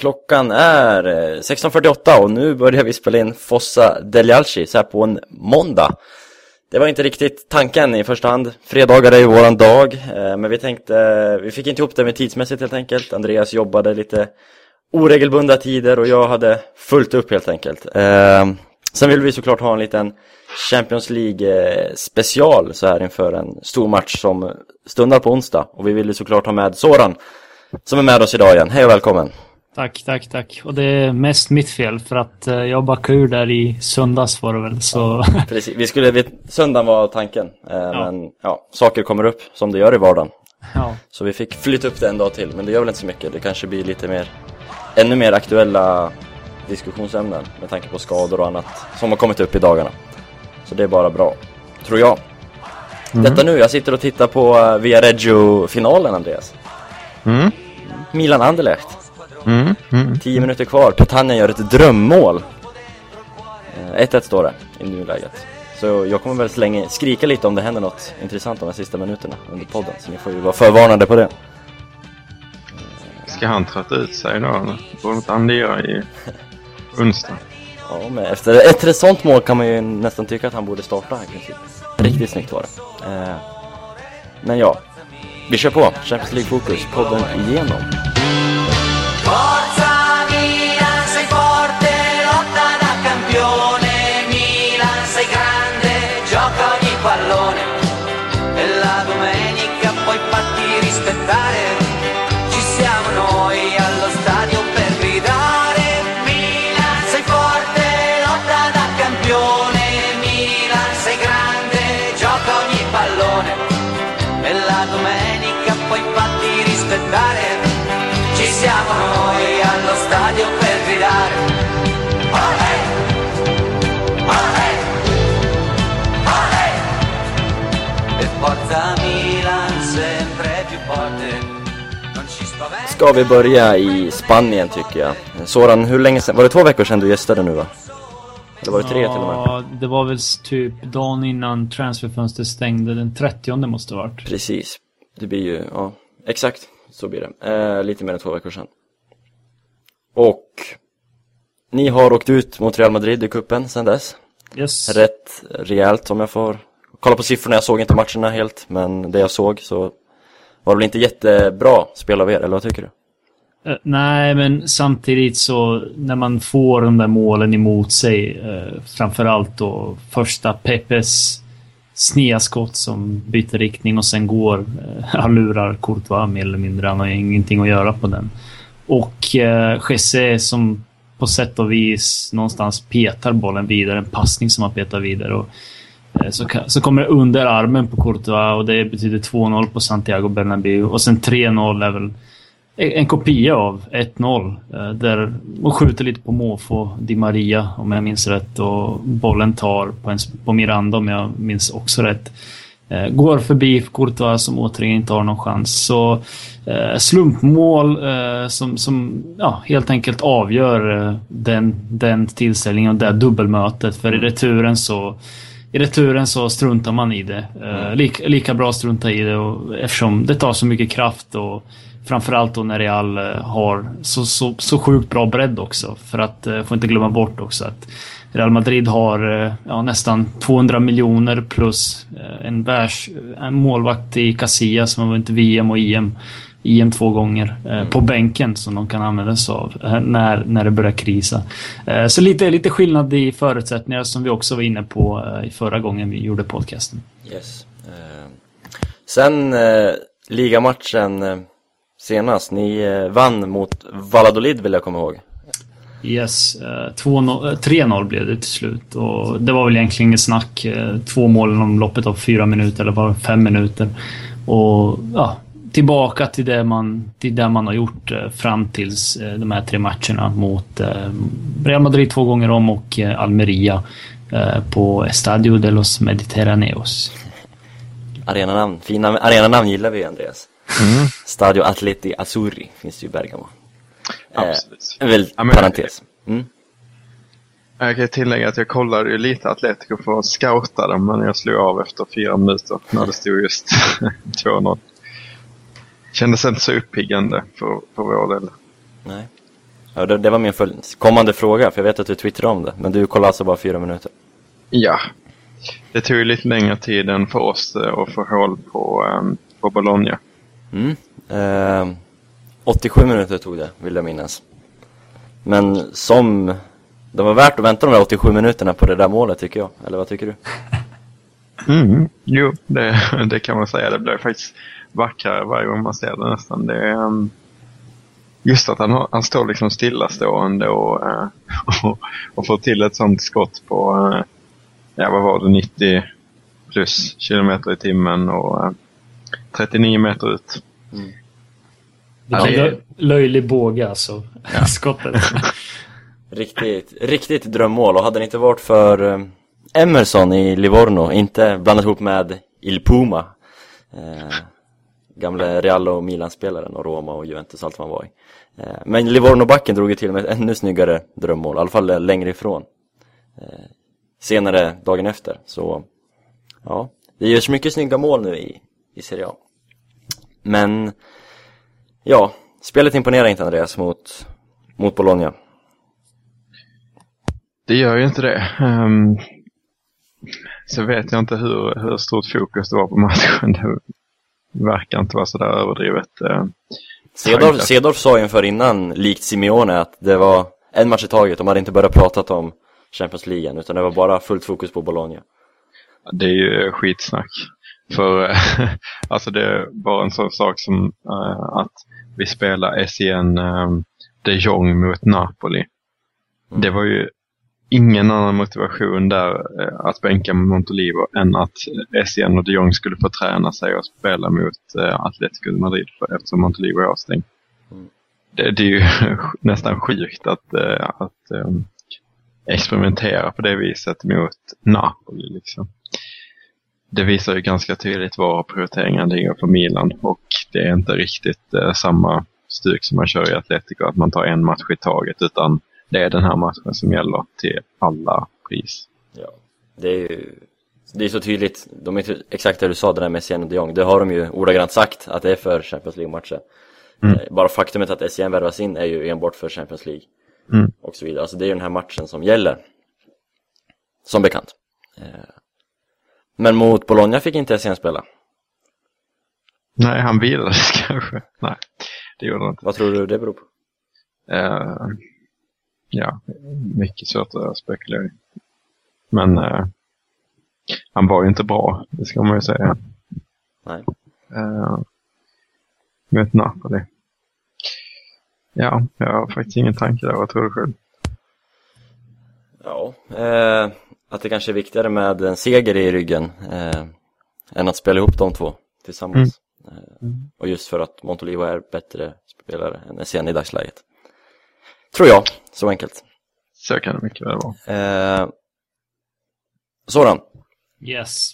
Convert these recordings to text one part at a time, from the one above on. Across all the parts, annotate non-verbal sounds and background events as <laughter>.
Klockan är eh, 16.48 och nu börjar vi spela in Fossa Delialci så här på en måndag. Det var inte riktigt tanken i första hand. Fredagar är ju våran dag, eh, men vi tänkte, eh, vi fick inte ihop det med tidsmässigt helt enkelt. Andreas jobbade lite oregelbundna tider och jag hade fullt upp helt enkelt. Sen vill vi såklart ha en liten Champions League special så här inför en stor match som stundar på onsdag. Och vi vill såklart ha med Soran som är med oss idag igen. Hej och välkommen! Tack, tack, tack. Och det är mest mitt fel för att uh, jag backade ur där i söndags var det väl. Så... Precis, vi skulle, vi, söndagen var tanken. Ja. Men ja, saker kommer upp som det gör i vardagen. Ja. Så vi fick flytta upp det en dag till, men det gör väl inte så mycket. Det kanske blir lite mer, ännu mer aktuella diskussionsämnen med tanke på skador och annat som har kommit upp i dagarna. Så det är bara bra, tror jag. Mm. Detta nu, jag sitter och tittar på uh, Via Reggio-finalen, Andreas. Mm. Milan Anderlecht. Mm, mm. Tio minuter kvar. Petagna gör ett drömmål. 1-1 eh, står det i nuläget. Så jag kommer väl slänga, skrika lite om det händer något intressant de här sista minuterna under podden. Så ni får ju vara förvarnade på det. Ska han trötta ut sig då? Borde inte han lira i onsdag? Ja, men efter ett sånt mål kan man ju nästan tycka att han borde starta i princip. Riktigt snyggt var det. Eh, men ja, vi kör på. Champions League-fokus, podden igenom. Milan, sei forte, lotta da campione, Milan sei grande, gioca ogni pallone. E la domenica poi fatti rispettare, ci siamo noi allo stadio per gridare, Milan sei forte, lotta da campione, Milan sei grande, gioca ogni pallone. E la domenica poi fatti rispettare, siamo noi. Ska vi börja i Spanien tycker jag. Soran, hur länge sedan? Var det två veckor sedan du gästade nu va? Eller var det tre ja, till och med? Ja, det var väl typ dagen innan transferfönstret stängde. Den 30 måste det varit. Precis. Det blir ju, ja, exakt så blir det. Eh, lite mer än två veckor sedan. Och ni har åkt ut mot Real Madrid i kuppen sedan dess. Yes. Rätt rejält om jag får kolla på siffrorna. Jag såg inte matcherna helt, men det jag såg så var det väl inte jättebra spel av er, eller vad tycker du? Uh, nej, men samtidigt så när man får de där målen emot sig, uh, framförallt då första Pepes sneda skott som byter riktning och sen går, eh, han lurar Courtois mer eller mindre, han har ingenting att göra på den. Och uh, Jesse som på sätt och vis någonstans petar bollen vidare, en passning som han petar vidare. Och, eh, så, så kommer det under armen på Courtois och det betyder 2-0 på Santiago Bernabéu. Och sen 3-0 är väl en kopia av 1-0. Eh, där man skjuter lite på måfå, Di Maria om jag minns rätt. Och bollen tar på, en, på Miranda om jag minns också rätt. Eh, går förbi Courtois som återigen inte har någon chans. Så eh, slumpmål eh, som, som ja, helt enkelt avgör eh, den, den tillställningen och det dubbelmötet. För i returen så i returen så struntar man i det. Mm. lika, lika bra strunta i det och, eftersom det tar så mycket kraft och framförallt då när Real eh, har så, så, så sjukt bra bredd också. För att, eh, får inte glömma bort också att Real Madrid har eh, ja, nästan 200 miljoner plus eh, en, världs, en målvakt i Casillas som har vunnit VM och EM, EM två gånger eh, mm. på bänken som de kan använda sig av när, när det börjar krisa. Så lite, lite skillnad i förutsättningar som vi också var inne på i förra gången vi gjorde podcasten. Yes. Sen ligamatchen senast, ni vann mot Valladolid vill jag komma ihåg. Yes, 3-0 eh, blev det till slut och det var väl egentligen inget snack. Eh, två mål inom loppet av fyra minuter eller var fem minuter. Och ja, tillbaka till det man, till det man har gjort eh, fram tills de här tre matcherna mot Real Madrid två gånger om och Almeria på Estadio de los Mediterraneos. Arenanamn, fina arenanamn gillar vi Andreas. Mm. <laughs> Stadio Atleti Azzurri finns det ju i Bergamo. Absolut. Eh, väl ja, parentes. Mm. Jag kan tillägga att jag kollade ju lite Atletico för att scouta dem, men jag slog av efter fyra minuter när det stod just <laughs> 2-0. Kändes inte så uppiggande för, för vår del. Nej. Ja, det, det var min kommande fråga, för jag vet att du twittrade om det. Men du kollade alltså bara fyra minuter? Ja. Det tog ju lite längre tid än för oss eh, att få hål på, um, på Bologna. Mm. Eh, 87 minuter tog det, vill jag minnas. Men som... Det var värt att vänta de där 87 minuterna på det där målet, tycker jag. Eller vad tycker du? <laughs> Mm, jo, det, det kan man säga. Det blir faktiskt vackrare varje gång man ser det nästan. Det, um, just att han, han står liksom stillastående och, uh, <laughs> och, och får till ett sånt skott på, uh, ja vad var det, 90 plus kilometer i timmen och uh, 39 meter ut. Mm. Det löjlig båge alltså, ja. <laughs> skottet. <laughs> riktigt, riktigt drömmål och hade det inte varit för Emerson i Livorno, inte blandat ihop med Il Puma eh, gamle Real och Milan-spelaren och Roma och Juventus, allt han var i. Eh, men Livorno-backen drog ju till med ett ännu snyggare drömmål, i alla fall längre ifrån. Eh, senare dagen efter, så ja, det görs mycket snygga mål nu i, i Serie A. Men ja, spelet imponerar inte Andreas mot, mot Bologna. Det gör ju inte det. Um, så vet jag inte hur, hur stort fokus det var på matchen. Det verkar inte vara sådär överdrivet. Cedorf, Cedorf sa ju inför innan, likt Simeone, att det var en match i taget. De hade inte börjat prata om Champions League utan det var bara fullt fokus på Bologna. Det är ju skitsnack. För <laughs> alltså det bara en sån sak som uh, att vi spelar SEN um, de Jong mot Napoli. Mm. Det var ju ingen annan motivation där eh, att bänka Montolivo än att Essien och de Jong skulle få träna sig och spela mot eh, Atletico Madrid för, eftersom Montolivo är avstängd. Mm. Det, det, är ju <laughs> nästan sjukt att, eh, att um, experimentera på det viset mot Napoli. Liksom. Det visar ju ganska tydligt var prioriteringen ligger på Milan och det är inte riktigt uh, samma stuk som man kör i Atletico, att man tar en match i taget, utan det är den här matchen som gäller till alla pris. Ja, det är ju det är så tydligt, de är exakt det du sa, det där med Essien och de Jong, det har de ju ordagrant sagt att det är för Champions League-matcher. Mm. Eh, bara faktumet att Essien värvas in är ju enbart för Champions League. Mm. Och så vidare, alltså det är ju den här matchen som gäller. Som bekant. Men mot Bologna fick inte Essien spela. Nej, han vilades <laughs> kanske. Nej, det gjorde han inte. Vad tror du det beror på? Uh, ja, mycket svårt att spekulera i. Men eh, han var ju inte bra, det ska man ju säga. Nej. Eh, mot Napoli. Ja, jag har faktiskt ingen tanke där. Vad tror du själv? Ja, eh, att det kanske är viktigare med en seger i ryggen eh, än att spela ihop de två tillsammans. Mm. Mm. Och just för att Montolivo är bättre spelare än Essien i dagsläget. Tror jag, så enkelt. Så kan det mycket väl vara. Eh, Soran. Yes.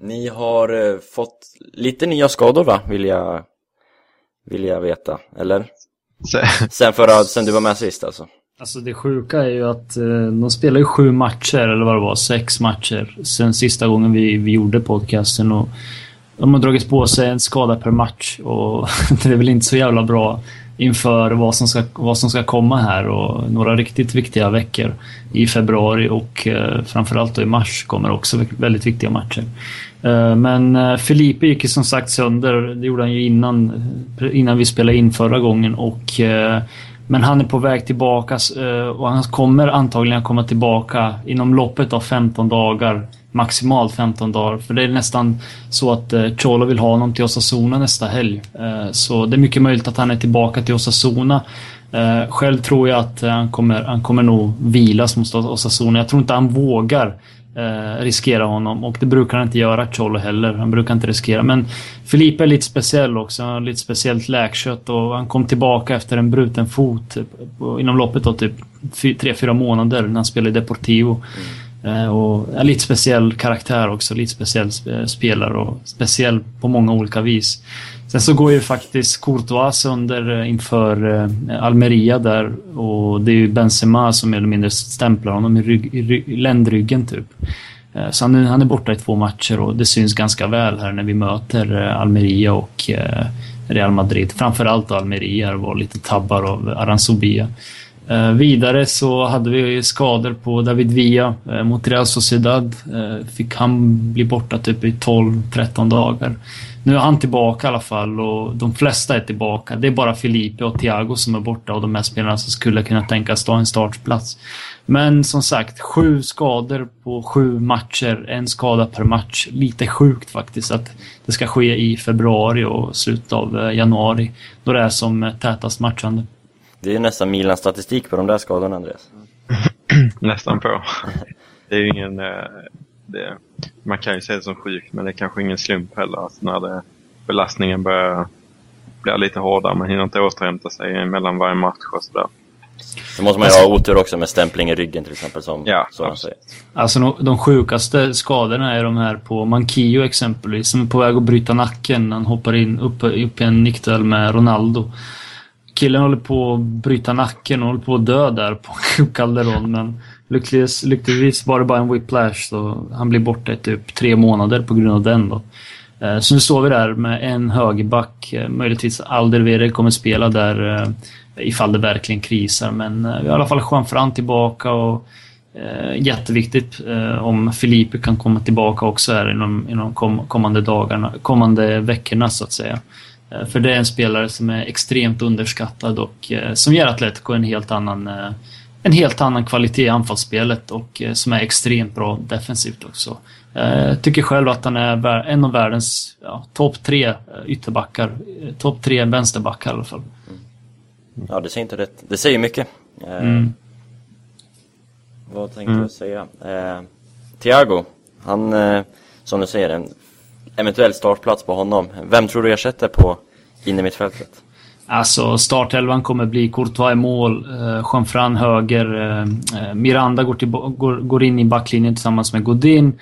Ni har eh, fått lite nya skador va, vill jag, vill jag veta, eller? sen, förra, sen du var med sist alltså? Alltså det sjuka är ju att eh, de spelar ju sju matcher, eller vad det var, sex matcher sen sista gången vi, vi gjorde podcasten. Och de har dragit på sig en skada per match och <laughs> det är väl inte så jävla bra inför vad som, ska, vad som ska komma här. Och några riktigt viktiga veckor i februari och eh, framförallt då i mars kommer också väldigt viktiga matcher. Eh, men eh, Felipe gick ju som sagt sönder, det gjorde han ju innan, innan vi spelade in förra gången och eh, men han är på väg tillbaka eh, och han kommer antagligen komma tillbaka inom loppet av 15 dagar maximalt 15 dagar. För det är nästan så att eh, Cholo vill ha honom till Osasuna nästa helg. Eh, så det är mycket möjligt att han är tillbaka till Osasuna. Själv tror jag att han kommer, han kommer nog vilas mot Osasuna. Jag tror inte han vågar eh, riskera honom och det brukar han inte göra, Cholo heller. Han brukar inte riskera. Men Filipe är lite speciell också. Han har lite speciellt läkkött och han kom tillbaka efter en bruten fot inom loppet av typ 3-4 månader när han spelade i Deportivo. Mm. Eh, och är lite speciell karaktär också, lite speciell spelare och speciell på många olika vis. Sen så går ju faktiskt Courtois under eh, inför eh, Almeria där och det är ju Benzema som mer eller mindre stämplar honom i, rygg, i ländryggen typ. Eh, så han, han är borta i två matcher och det syns ganska väl här när vi möter Almeria och Real Madrid. Framförallt Almeria var lite tabbar av Aranzobia. Eh, vidare så hade vi skador på David Villa eh, mot Real Sociedad. Eh, fick han bli borta typ i 12-13 dagar. Nu är han tillbaka i alla fall och de flesta är tillbaka. Det är bara Felipe och Thiago som är borta och de här spelarna som skulle kunna tänkas ta en startplats. Men som sagt, sju skador på sju matcher. En skada per match. Lite sjukt faktiskt att det ska ske i februari och slutet av eh, januari. Då det är som tätast matchande. Det är ju nästan Milans statistik på de där skadorna, Andreas. <laughs> nästan på. Det är ju ingen... Det, man kan ju se det som sjukt, men det är kanske ingen slump heller. Alltså när det, belastningen börjar bli lite hårdare. Man hinner inte återhämta sig mellan varje match och sådär. Så måste man ju ha otur också med stämpling i ryggen till exempel som ja, sådana säger. Alltså de, de sjukaste skadorna är de här på Mankio exempelvis som är på väg att bryta nacken när han hoppar in upp, upp i en nickduell med Ronaldo. Killen håller på att bryta nacken och håller på att dö där på <laughs> Calderon men lyckligtvis, lyckligtvis var det bara en whiplash så han blir borta i typ tre månader på grund av den då. Eh, så nu står vi där med en högerback. Eh, möjligtvis Alderweireld kommer spela där eh, ifall det verkligen krisar. Men vi har i alla fall Juan Fran tillbaka och jätteviktigt om Felipe kan komma tillbaka också här inom, inom kommande dagarna, kommande veckorna så att säga. För det är en spelare som är extremt underskattad och som ger Atletico en helt annan en helt annan kvalitet i anfallsspelet och som är extremt bra defensivt också. Jag eh, tycker själv att han är en av världens ja, topp tre eh, ytterbackar. Eh, topp tre vänsterbackar i alla fall. Mm. Ja, det säger inte rätt. Det säger mycket. Mm. vad tänkte mm. jag säga? Eh, Thiago, han, eh, som du säger, en eventuell startplats på honom. Vem tror du ersätter på innermittfältet? Alltså startelvan kommer bli Courtois i mål, eh, Jean-Fran höger, eh, eh Miranda går, till, går, går in i backlinjen tillsammans med Godin.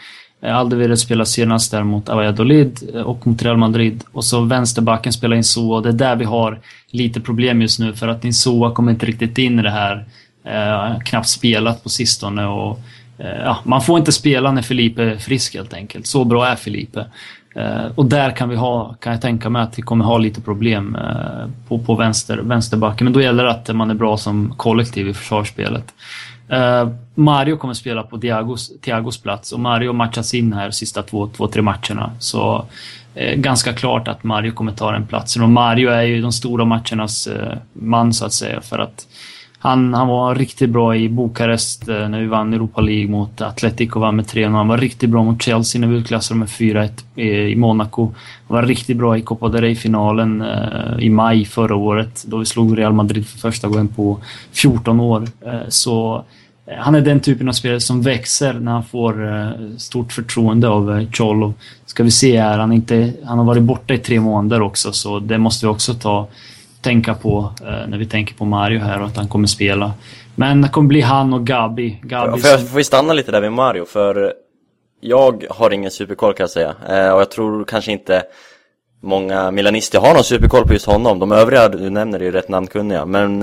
Eh, Alderweireld spelar senast där mot Valladolid eh, och mot Real Madrid. Och så vänsterbacken spelar in Soa. Det är där vi har lite problem just nu för att Insoa kommer inte riktigt in i det här. Eh, knappt spelat på sistone och eh, ja, man får inte spela när Felipe är frisk helt enkelt. Så bra är Felipe. Eh, och där kan vi ha, kan jag tänka mig att vi kommer ha lite problem eh, på, på vänster, vänsterbacken. Men då gäller det att man är bra som kollektiv i försvarsspelet. Eh, Mario kommer spela på Diagos, Thiagos plats och Mario matchas in här sista två, två tre matcherna. Så eh, ganska klart att Mario kommer ta den platsen. Och Mario är ju de stora matchernas eh, man så att säga. För att han, han var riktigt bra i Bukarest eh, när vi vann Europa League mot Atletico och vann med 3-0. Han var riktigt bra mot Chelsea när vi utklassade med 4-1 eh, i Monaco. Han var riktigt bra i Copa del Rey-finalen eh, i maj förra året då vi slog Real Madrid för första gången på 14 år. Så han är den typen av spelare som växer när han får stort förtroende av Cholo. Ska vi se här, han, inte, han har varit borta i tre månader också så det måste vi också ta, tänka på när vi tänker på Mario här och att han kommer spela. Men det kommer bli han och Gabi. Gabi får, jag, får vi stanna lite där vid Mario för jag har ingen superkoll kan jag säga och jag tror kanske inte många milanister har någon superkoll på just honom. De övriga du nämner är ju rätt namnkunniga men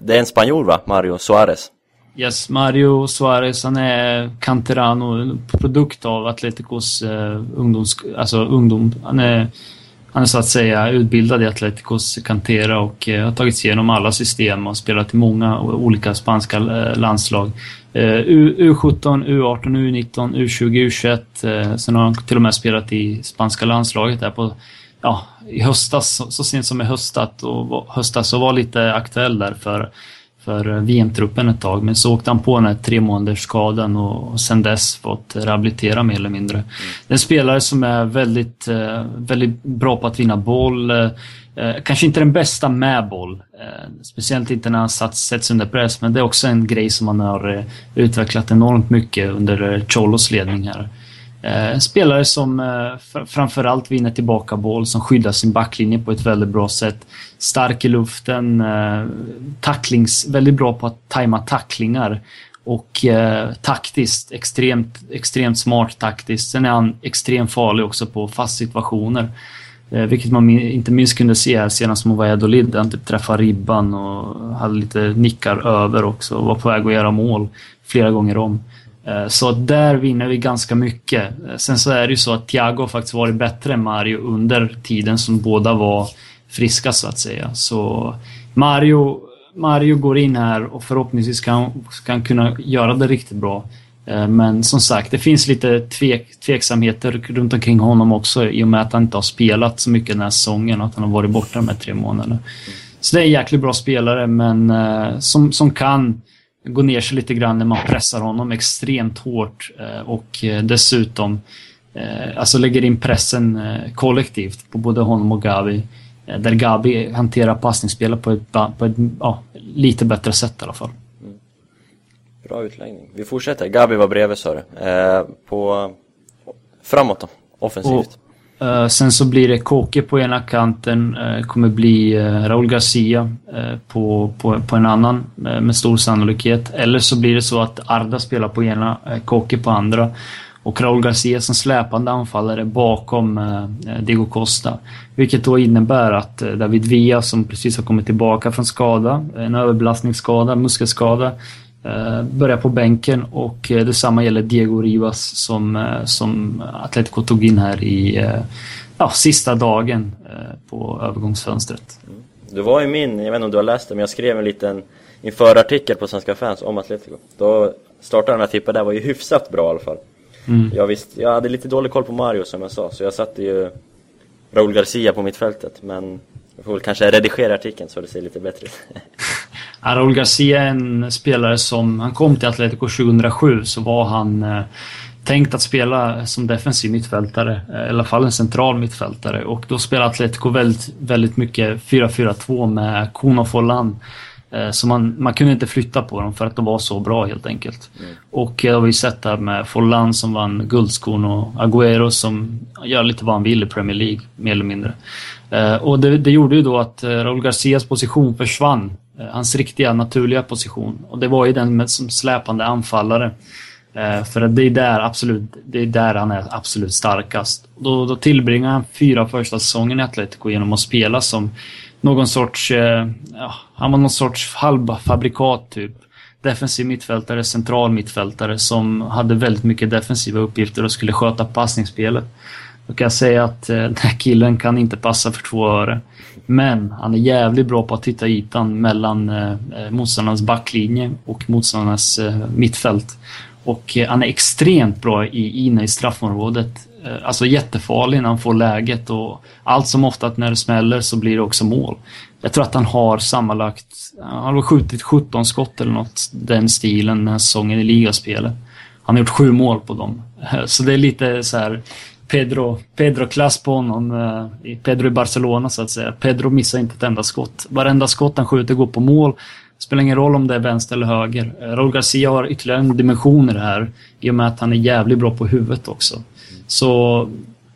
det är en spanjor va? Mario Suarez. Yes, Mario Suarez, han är canterano, produkt av Atleticos eh, ungdoms... Alltså ungdom. Han är, han är så att säga utbildad i Atleticos cantera och eh, har tagit sig igenom alla system och spelat i många olika spanska eh, landslag. Eh, U, 17 U18, U19, U20, U21. sen har han till och med spelat i spanska landslaget där på ja, i höstas, så, så sent som i höstas och, höstas och var lite aktuell där för för VM-truppen ett tag. Men så åkte han på den här tre månaders skadan och sen dess fått rehabilitera mer eller mindre. Mm. Det är en spelare som är väldigt, eh, väldigt bra på att vinna boll. Eh, kanske inte den bästa med boll. Eh, speciellt inte när han sätts under press, men det är också en grej som han har utvecklat enormt mycket under Cholos ledning här. Eh, en spelare som eh, framförallt vinner tillbaka boll, som skyddar sin backlinje på ett väldigt bra sätt stark i luften, eh, tacklings, väldigt bra på att tajma tacklingar och eh, taktiskt extremt, extremt smart taktiskt. Sen är han extremt farlig också på fast situationer. Eh, vilket man inte minst kunde se här senast mot Valladolid. Han typ träffade ribban och hade lite nickar över också och var på väg att göra mål flera gånger om. Eh, så där vinner vi ganska mycket. Eh, sen så är det ju så att Thiago faktiskt varit bättre än Mario under tiden som båda var friska så att säga. Så Mario, Mario går in här och förhoppningsvis kan, kan kunna göra det riktigt bra. Eh, men som sagt, det finns lite tvek, tveksamheter runt omkring honom också i och med att han inte har spelat så mycket den här säsongen och att han har varit borta de här tre månaderna. Så det är en jäkligt bra spelare, men som, som kan gå ner sig lite grann när man pressar honom extremt hårt uh, och uh, dessutom alltså lägger in pressen kollektivt på både honom och Gavi. där Gavi hanterar passningsspelet på ett, på ett ja, lite bättre sätt i alla fall. Bra utläggning. Vi fortsätter. Gabi var bredvid sa du. Eh, på framåt då, offensivt. Och, Uh, sen så blir det Kåke på ena kanten, uh, kommer bli uh, Raúl Garcia på, på, på en annan med stor sannolikhet. Eller så blir det så att Arda spelar på ena, eh, Kåke på andra. Och Raúl Garcia som släpande anfallare bakom eh, Diego Costa. Vilket då innebär att David Villa som precis har kommit tillbaka från skada, en överbelastningsskada, muskelskada, börjar på bänken och eh, detsamma gäller Diego Rivas som, eh, som Atletico tog in här i ja, sista dagen på övergångsfönstret. Mm. Du var i min, jag vet inte om du har läst det, men jag skrev en liten införartikel på Svenska fans om Atletico. Då startade jag tippa där var ju hyfsat bra i alla fall. Mm. Jag, visste, jag hade lite dålig koll på Mario som jag sa, så jag satte ju Raúl Garcia på mittfältet, men jag får väl kanske redigera artikeln så det ser lite bättre ut. <laughs> Raúl Garcia är en spelare som, han kom till Atletico 2007 så var han eh, tänkt att spela som defensiv mittfältare, eh, i alla fall en central mittfältare. Och då spelade Atletico väldigt, väldigt mycket 4-4-2 med Kuno Forlan. Eh, så man, man kunde inte flytta på dem för att de var så bra helt enkelt. Mm. Och det har vi sett här med Forlan som vann guldskon och Agüero som gör lite vad han vill i Premier League, mer eller mindre. Eh, och det, det gjorde ju då att eh, Raúl Garcias position försvann eh, hans riktiga naturliga position. Och det var ju den med, som släpande anfallare. För det är där absolut, det är där han är absolut starkast. Då, då tillbringar han fyra första säsongen i Atletico genom att spela som någon sorts, ja, han var någon sorts halvfabrikat typ. Defensiv mittfältare, central mittfältare som hade väldigt mycket defensiva uppgifter och skulle sköta passningsspelet. Då kan jag säga att eh, den här killen kan inte passa för två öre. Men han är jävligt bra på att hitta ytan mellan eh, eh, motståndarnas backlinje och motståndarnas eh, mittfält. Och eh, han är extremt bra i, inne i straffområdet. Eh, alltså jättefarlig när han får läget och allt som ofta när det smäller så blir det också mål. Jag tror att han har sammanlagt, eh, han har skjutit 17 skott eller något den stilen den här säsongen i ligaspelet. Han har gjort sju mål på dem. <laughs> Så det är lite så här Pedro, Pedro-klass på honom. Eh, Pedro i Barcelona så att säga. Pedro missar inte ett enda skott. Varenda skott han skjuter går på mål. Spelar ingen roll om det är vänster eller höger. Eh, Garcia har ytterligare en dimension i det här i och med att han är jävligt bra på huvudet också. Så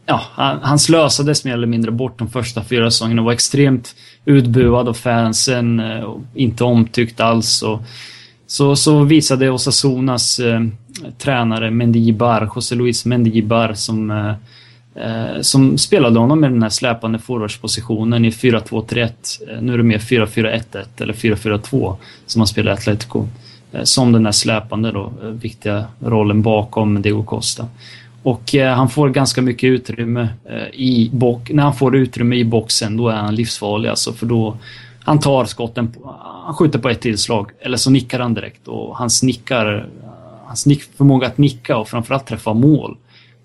ja, han, han slösades mer eller mindre bort de första fyra säsongerna och var extremt utbuad av fansen. Eh, och inte omtyckt alls. Och, så, så visade Osasunas eh, tränare Mendibar, José Luis Mendibar, som, eh, eh som spelade honom i den här släpande forwardspositionen i 4-2-3-1. Eh, nu är det mer 4-4-1-1 eller 4-4-2 som han spelar i Atletico. Eh, som den här släpande då, eh, viktiga rollen bakom Diego Costa. Och eh, han får ganska mycket utrymme i box. När han får utrymme i boxen, då är han livsfarlig alltså, för då han tar skotten, på, han skjuter på ett tillslag, eller så nickar han direkt och hans nickar, hans nick, förmåga att nicka och framförallt träffa mål,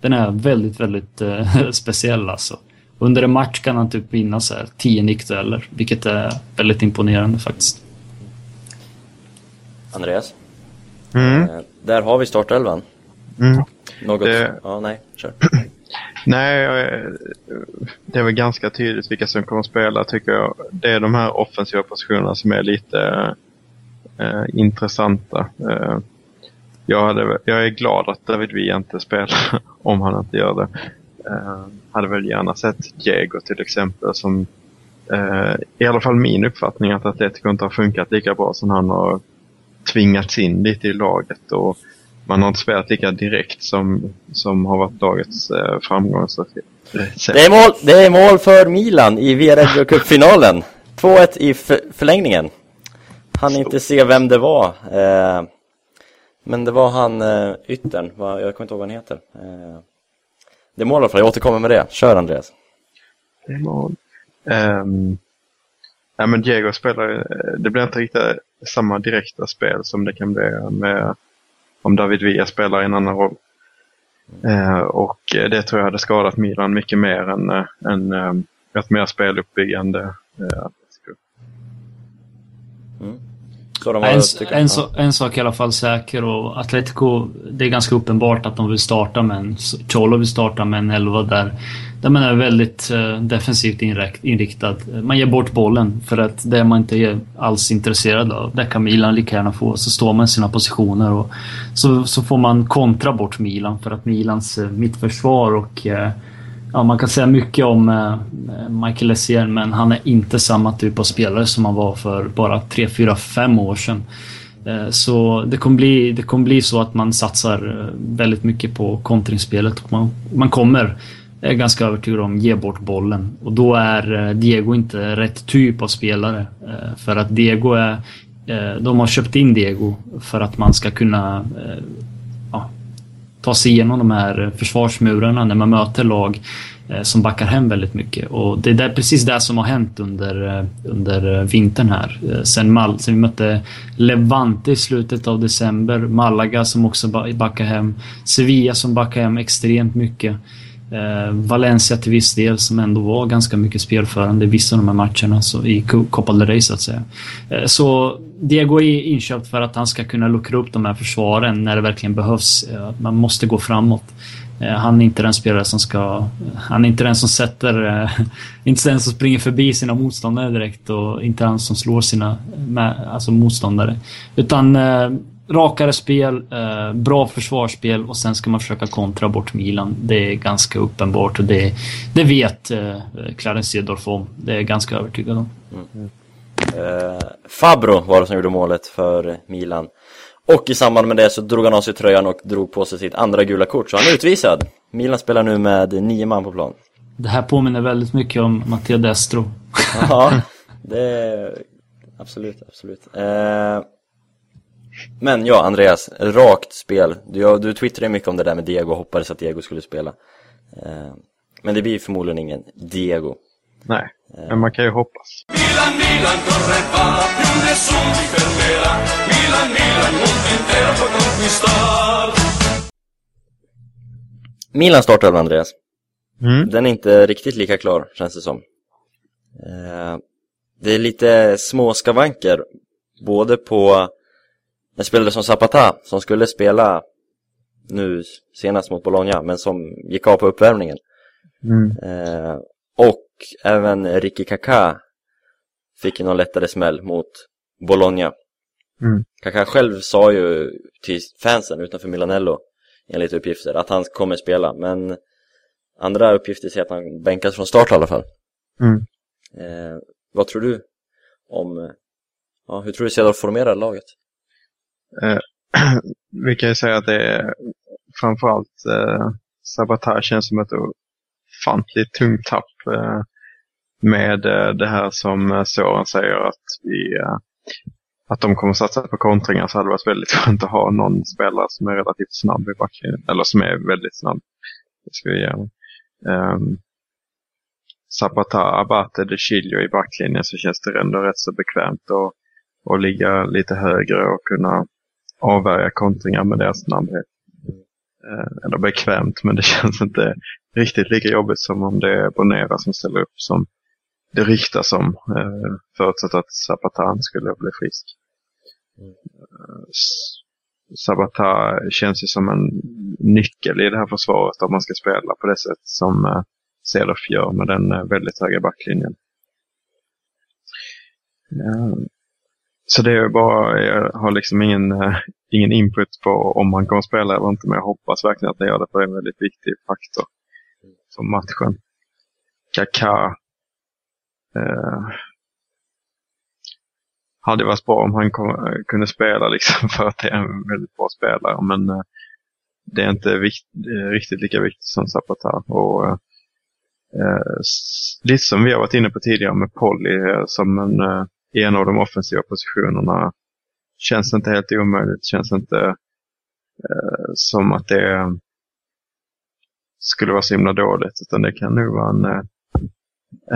den är väldigt, väldigt uh, <laughs> speciell alltså. Under en match kan han typ vinna så här 10 nickdueller, vilket är väldigt imponerande faktiskt. Andreas? Mm. Eh, där har vi startelvan. Mm. Något? Det... Ja, nej, kör. <clears throat> Nej, det är väl ganska tydligt vilka som kommer att spela tycker jag. Det är de här offensiva positionerna som är lite eh, intressanta. Eh, jag, hade, jag är glad att David Villa inte spelar <laughs> om han inte gör det. Eh, hade väl gärna sett Diego till exempel som eh, i alla fall min uppfattning att Atletico inte har funkat lika bra som han har tvingats in lite i laget. Och man har inte spelat lika direkt som, som har varit lagets eh, framgångsrecept. Det är, mål, det är mål för Milan i Viareggio Cup-finalen. <laughs> 2-1 i förlängningen. Han inte se vem det var. Eh, men det var han eh, yttern, jag kommer inte ihåg vad han heter. Eh, det är mål i alla fall, jag återkommer med det. Kör Andreas. Det är mål. Um, ja, men Diego spelar, det blir inte riktigt samma direkta spel som det kan bli med om David Villa spelar i en annan roll. Uh, och det tror jag hade skadat Milan mycket mer än, uh, än ett mer speluppbyggande uh, mm. En, en, so en, sak i alla fall säker och Atletico, det är ganska uppenbart att de vill starta med en... Cholo vill starta med en elva där, där man är väldigt eh, defensivt inriktad. Man ger bort bollen för att det är man inte är alls intresserad av. Det kan Milan lika gärna få. Så står man i sina positioner och så, så får man kontra bort Milan för att Milans eh, mittförsvar och eh, Ja, man kan säga mycket om Michael Essien, men han är inte samma typ av spelare som han var för bara 3, 4, 5 år sedan. Så det kommer, bli, det kommer bli så att man satsar väldigt mycket på kontringsspelet och man, man kommer, jag är ganska övertygad om, ge bort bollen. Och då är eh, Diego inte rätt typ av spelare. Eh, för att Diego är... Eh, de har köpt in Diego för att man ska kunna ta sig igenom de här försvarsmurarna när man möter lag som backar hem väldigt mycket. Och det är där, precis det som har hänt under, under vintern här. Sen, Mal, sen vi mötte Levante i slutet av december, Malaga som också backar hem, Sevilla som backar hem extremt mycket. Eh, Valencia till viss del som ändå var ganska mycket spelförande i vissa av de här matcherna så, i Copa del Rey så att säga. Eh, så Diego är inköpt för att han ska kunna luckra upp de här försvaren när det verkligen behövs. Eh, man måste gå framåt. Eh, han är inte den spelare som ska... Han är inte den som sätter... Eh, <laughs> inte den som springer förbi sina motståndare direkt och inte den som slår sina alltså motståndare. Utan eh, rakare spel, eh, bra försvarsspel och sen ska man försöka kontra bort Milan. Det är ganska uppenbart och det, det vet eh, Clarence Seedorf om. Det är jag ganska övertygad om. Mm. Eh, Fabro var det som gjorde målet för Milan. Och i samband med det så drog han av sig tröjan och drog på sig sitt andra gula kort, så han är utvisad. Milan spelar nu med nio man på plan. Det här påminner väldigt mycket om Matteo Destro. ja, <laughs> det. Absolut, absolut. Eh... Men ja, Andreas, rakt spel. Du, du twittrade mycket om det där med Diego och hoppades att Diego skulle spela. Eh, men det blir förmodligen ingen Diego. Nej, eh. men man kan ju hoppas. Milan, Milan, correva, più nessuno ti fermerà. Milan, Milan, mondo intero può conquistar. Milan startar Andreas. Mm. Den är inte riktigt lika klar, känns det som. Eh, det är lite små skavanker, både på en spelare som Zapata som skulle spela nu senast mot Bologna men som gick av på uppvärmningen. Mm. Eh, och även Ricky Kaká fick någon lättare smäll mot Bologna. Mm. Kaká själv sa ju till fansen utanför Milanello enligt uppgifter att han kommer spela men andra uppgifter säger att han bänkas från start i alla fall. Mm. Eh, vad tror du om, ja, hur tror du Cedar formerar laget? Eh, <clears throat> vi kan ju säga att det är framförallt eh, Sabotage känns som ett ofantligt tungt tapp eh, med eh, det här som eh, Soran säger att vi eh, att de kommer satsa på kontringar så hade det varit väldigt <laughs> skönt att ha någon spelare som är relativt snabb i backlinjen. Eller som är väldigt snabb. Det ska vi göra. Um, Zapata, Abate, De Chilio i backlinjen så känns det ändå rätt så bekvämt att, att ligga lite högre och kunna avvärja kontringar med deras snabbhet. Eh, eller bekvämt, men det <laughs> känns inte riktigt lika jobbigt som om det är Bonera som ställer upp som det ryktas om, eh, förutsatt att Sabatan skulle bli frisk. Eh, Sabata känns ju som en nyckel i det här försvaret om man ska spela på det sätt som Cedof gör med den väldigt höga backlinjen. Så det är bara, jag har liksom ingen, eh, ingen input på om han kommer spela eller inte, men jag hoppas verkligen att han gör det, för det är en väldigt viktig faktor för matchen. Kaká eh, hade varit bra om han kom, eh, kunde spela liksom <laughs> för att det är en väldigt bra spelare, men eh, det är inte vikt, riktigt lika viktigt som Zapata. Och, eh, eh lite som vi har varit inne på tidigare med Polly som en i en av de offensiva positionerna. Känns inte helt omöjligt, känns inte eh, som att det skulle vara så himla dåligt. Utan det kan nog vara en, eh,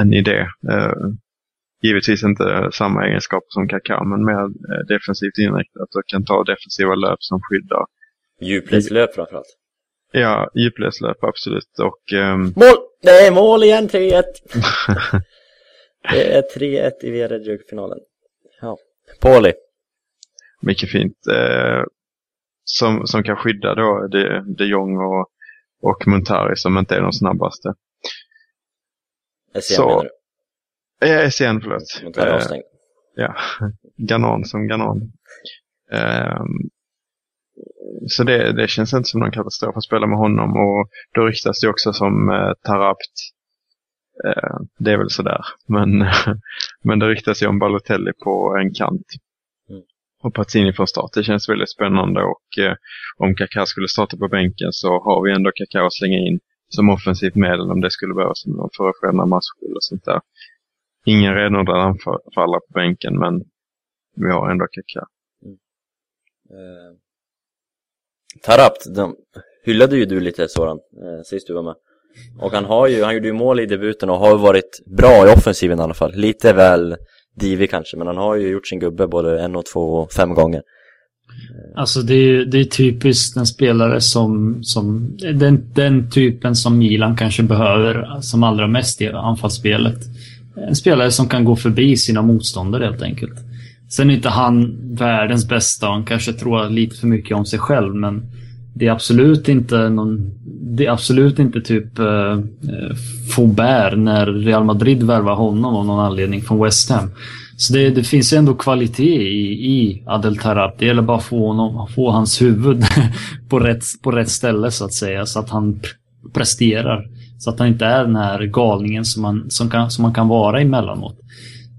en idé. Eh, givetvis inte samma egenskaper som Kaká, men mer eh, defensivt inriktat och kan ta defensiva löp som skyddar. Djupledslöp framförallt. Ja, djupledslöp absolut. Och, um... Mål! Nej, mål igen! 3-1! <laughs> det är 3-1 i Viareggio-finalen. Ja. Pauli. Mycket fint. Eh, som, som kan skydda då de, de Jong och, och Montari som inte är de snabbaste. SCN så, menar du? Ja, SCN, förlåt. Montari eh, avstängd. Ja, Ganon som Ganon. Eh, så det, det känns inte som någon katastrof att spela med honom och då ryktas det också som eh, Tarapt. Eh, det är väl sådär. Men, <laughs> men det ryktas ju om Balotelli på en kant. Mm. Och Pazzini från start. Det känns väldigt spännande och eh, om Kaká skulle starta på bänken så har vi ändå Kaká att slänga in som offensivt medel om det skulle behövas för att förändra matchbild och sånt där. Ingen renodlad anfallare på bänken men vi har ändå Kaká. Mm. Uh, Tarapt, de hyllade ju du lite Soran, eh, sist du var med. Och han har ju, han gjorde ju mål i debuten och har varit bra i offensiven i alla fall. Lite väl divig kanske, men han har ju gjort sin gubbe både en och två och fem gånger. Alltså det är, det är typiskt en spelare som, som den, den typen som Milan kanske behöver som allra mest i anfallsspelet. En spelare som kan gå förbi sina motståndare helt enkelt. Sen är inte han världens bästa och han kanske tror lite för mycket om sig själv men det är absolut inte någon... Det är absolut inte typ eh, eh, Faubert när Real Madrid värvar honom av någon anledning från West Ham. Så det, det finns ändå kvalitet i, i Adel Tarap. Det gäller bara att få, honom, få hans huvud <laughs> på rätt, på rätt ställe så att säga. Så att han presterar. Så att han inte är den här galningen som man, som kan, som man kan vara emellanåt.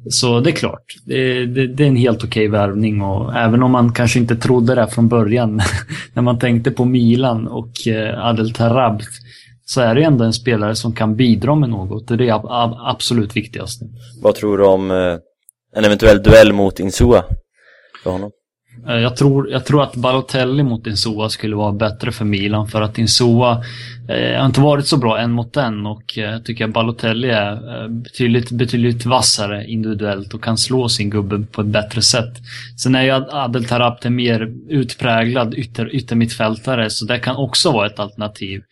Så det är klart, det, det, det är en helt okej värvning och även om man kanske inte trodde det från början <laughs> när man tänkte på Milan och eh, Adel Tarabt så är det ändå en spelare som kan bidra med något och det är absolut viktigaste. Vad tror du om eh, en eventuell duell mot Insua för honom? Eh, jag tror, jag tror att Balotelli mot Insua skulle vara bättre för Milan för att Insua eh, har inte varit så bra en mot en och eh, jag tycker att Balotelli är eh, betydligt, betydligt vassare individuellt och kan slå sin gubbe på ett bättre sätt. Sen är ju Adel Tarapte mer utpräglad ytter, yttermittfältare så det kan också vara ett alternativ.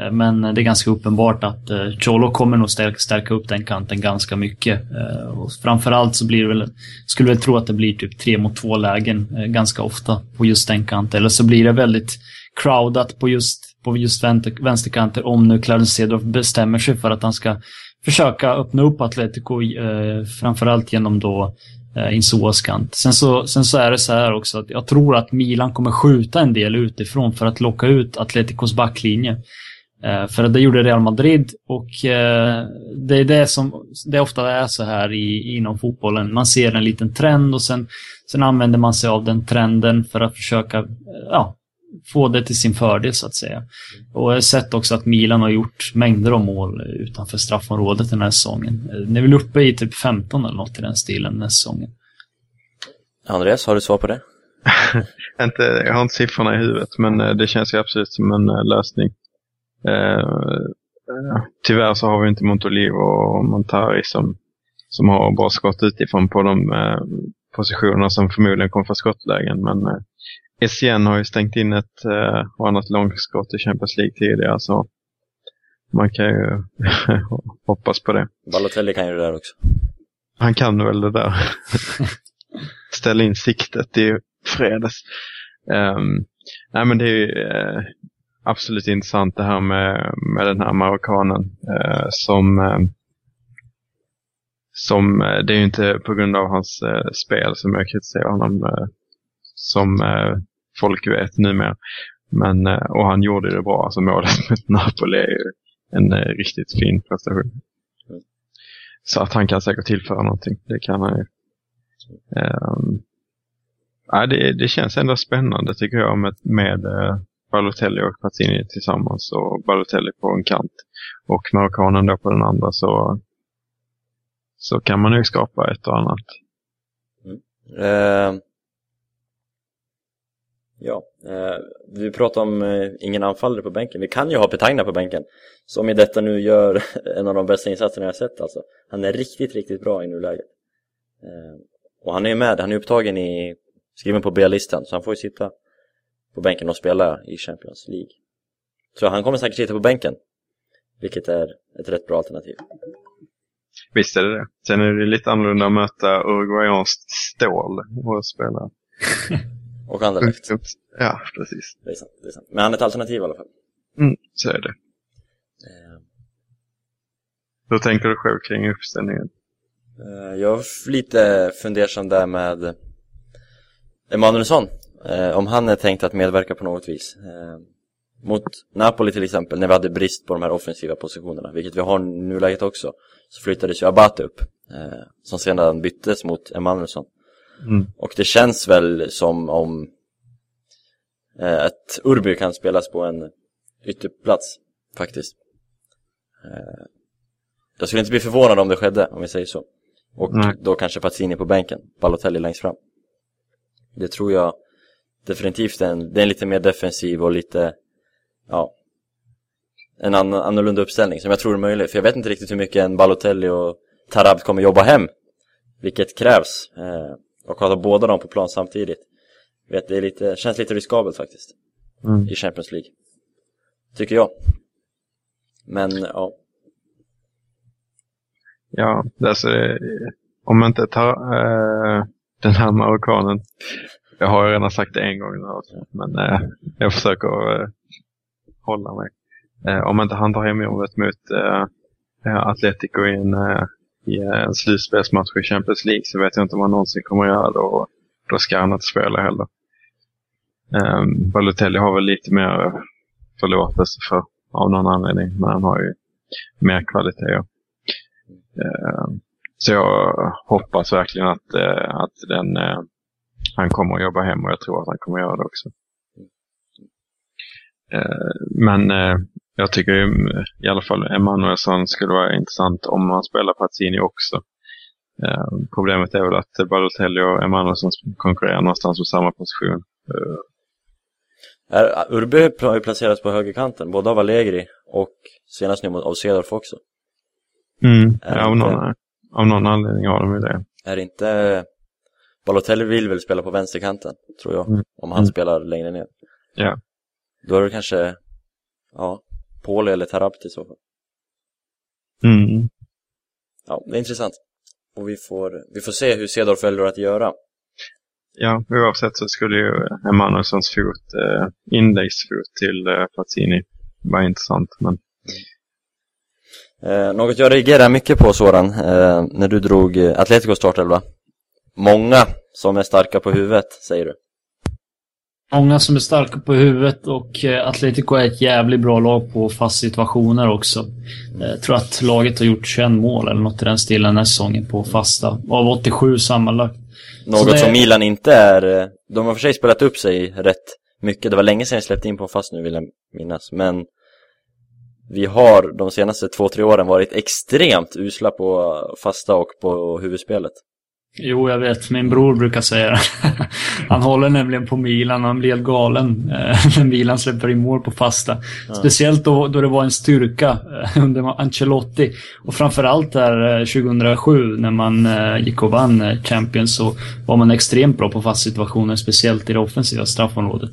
Eh, men det är ganska uppenbart att eh, Cholo kommer nog stärka, stärka upp den kanten ganska mycket. Eh, och framförallt så blir det väl, skulle väl tro att det blir typ tre mot två lägen eh, ganska ofta på just den kanten. Eller så blir det väldigt crowdat på just, på just vänsterkanter om nu Clarence Cedorf bestämmer sig för att han ska försöka öppna upp Atletico, eh, framförallt genom då eh, Insuas kant. Sen så, sen så är det så här också att jag tror att Milan kommer skjuta en del utifrån för att locka ut Atleticos backlinje. Eh, för det gjorde Real Madrid och eh, det är det som det ofta är så här i, inom fotbollen. Man ser en liten trend och sen, sen använder man sig av den trenden för att försöka eh, ja, få det till sin fördel så att säga. Och jag har sett också att Milan har gjort mängder av mål utanför straffområdet den här säsongen. Ni är väl uppe i typ 15 eller något i den stilen den här säsongen. Andreas, har du svar på det? <laughs> inte, jag har inte siffrorna i huvudet, men det känns ju absolut som en lösning. Eh, tyvärr så har vi inte Montolivo och Montari som, som har bra skott utifrån på de eh, positionerna som förmodligen kommer få skottlägen. Men eh, SCN har ju stängt in ett eh, och annat långskott i Champions League tidigare så man kan ju <laughs> hoppas på det. Balotelli kan ju det där också. Han kan väl det där. <laughs> Ställa in siktet i fredags. Um, nej men det är ju, uh, absolut intressant det här med, med den här marockanen eh, som eh, som, eh, det är ju inte på grund av hans eh, spel som jag kritiserar honom eh, som eh, folk vet numera. Men, eh, och han gjorde det bra, alltså målet <laughs> mot Napoli är ju en eh, riktigt fin prestation. Så att han kan säkert tillföra någonting, det kan han ju. Um, ja, det, det känns ändå spännande tycker jag med, med eh, Balotelli och Pazzini tillsammans och Balotelli på en kant och marockanen då på den andra så, så kan man ju skapa ett och annat. Mm. Uh, Ja, eh, vi pratar om eh, ingen anfallare på bänken. Vi kan ju ha Petagna på bänken. Som i detta nu gör <laughs> en av de bästa insatserna jag sett alltså. Han är riktigt, riktigt bra i nuläget. Eh, och han är ju med, han är upptagen i, skriven på B-listan, så han får ju sitta på bänken och spela i Champions League. Så han kommer säkert sitta på bänken. Vilket är ett rätt bra alternativ. Visst är det det. Sen är det lite annorlunda att möta uruguayanskt stål och spela. <laughs> och Anderlecht. Ja, precis. Det är, sant, det är sant. Men han är ett alternativ i alla fall. Mm, så är det. Eh. Hur tänker du själv kring uppställningen? Eh, jag är lite fundersam där med Emanuelsson. Eh, om han är tänkt att medverka på något vis. Eh, mot Napoli till exempel, när vi hade brist på de här offensiva positionerna, vilket vi har nu läget också, så flyttades ju Abate upp, eh, som sedan byttes mot Emanuelsson. Mm. Och det känns väl som om eh, att Urby kan spelas på en ytterplats, faktiskt. Eh, jag skulle inte bli förvånad om det skedde, om vi säger så. Och mm. då kanske Pazzini på bänken, Balotelli längst fram. Det tror jag definitivt är en, det är en lite mer defensiv och lite ja, en annan, annorlunda uppställning som jag tror är möjlig. För jag vet inte riktigt hur mycket en Balotelli och Tarab kommer jobba hem. Vilket krävs. Eh, och ha båda dem på plan samtidigt. Vet, det är lite, känns lite riskabelt faktiskt. Mm. I Champions League. Tycker jag. Men ja. Ja, alltså om man inte tar äh, den här marockanen. Jag har redan sagt det en gång nu, men äh, jag försöker äh, hålla mig. Om inte han tar hem jobbet mot Atletico i en, i eh, en slutspelsmatch i Champions League så vet jag inte om han någonsin kommer att göra det och då ska han inte spela heller. Um, Balotelli har väl lite mer förlåtelse för av någon anledning men han har ju mer kvalitet. Um, så jag hoppas verkligen att, uh, att den, uh, han kommer att jobba hem och jag tror att han kommer att göra det också. Uh, men jag tycker i alla fall Emanuelsson skulle vara intressant om man spelar Pazzini också. Eh, problemet är väl att Balotelli och Emanuelsson konkurrerar någonstans på samma position. Är, Urbe har ju placerats på högerkanten, både av Allegri och senast nu av Cedorf också. Mm, ja, av, någon, av någon anledning har de ju det. Är inte Balotelli vill väl spela på vänsterkanten, tror jag, mm. om han mm. spelar längre ner. Ja. Då är det kanske, ja, Paul eller Tarapti i så fall. Mm. Ja, det är intressant. Och vi får, vi får se hur Cedorf väljer att göra. Ja, oavsett så skulle ju Emanuelssons fot, eh, inläggsfot till eh, Platini vara intressant. Men... Eh, något jag reagerar mycket på Soran, eh, när du drog eh, Atletico startelva. Många som är starka på huvudet, säger du. Många som är starka på huvudet och eh, Atletico är ett jävligt bra lag på fast situationer också. Jag eh, tror att laget har gjort 21 mål eller något i den stilen den här säsongen på fasta. Av 87 sammanlagt. Något det... som Milan inte är... Eh, de har för sig spelat upp sig rätt mycket. Det var länge sedan jag släppte in på fast nu vill jag minnas. Men vi har de senaste två, tre åren varit extremt usla på fasta och på huvudspelet. Jo, jag vet. Min bror brukar säga det. <laughs> Han håller nämligen på Milan och han blir helt galen eh, <laughs> när Milan släpper in mål på fasta. Ja. Speciellt då, då det var en styrka eh, under Ancelotti. Och framförallt där 2007 eh, när man gick och vann Champions så var man extremt bra på fast situationer, speciellt i det offensiva straffområdet.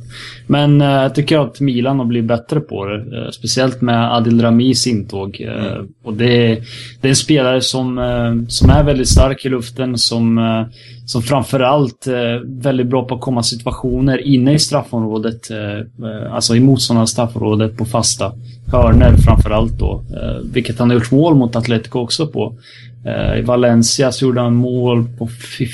Men jag tycker att Milan har blivit bättre på det. Speciellt med Adil Ramis intåg. Mm. Och det, det är en spelare som, som är väldigt stark i luften, som som, eh, som framförallt är eh, väldigt bra på att komma situationer inne i straffområdet. Eh, eh alltså i motståndarnas straffområdet på fasta hörner framförallt då. Eh, vilket han har gjort mål mot Atletico också på. I Valencia så gjorde han mål på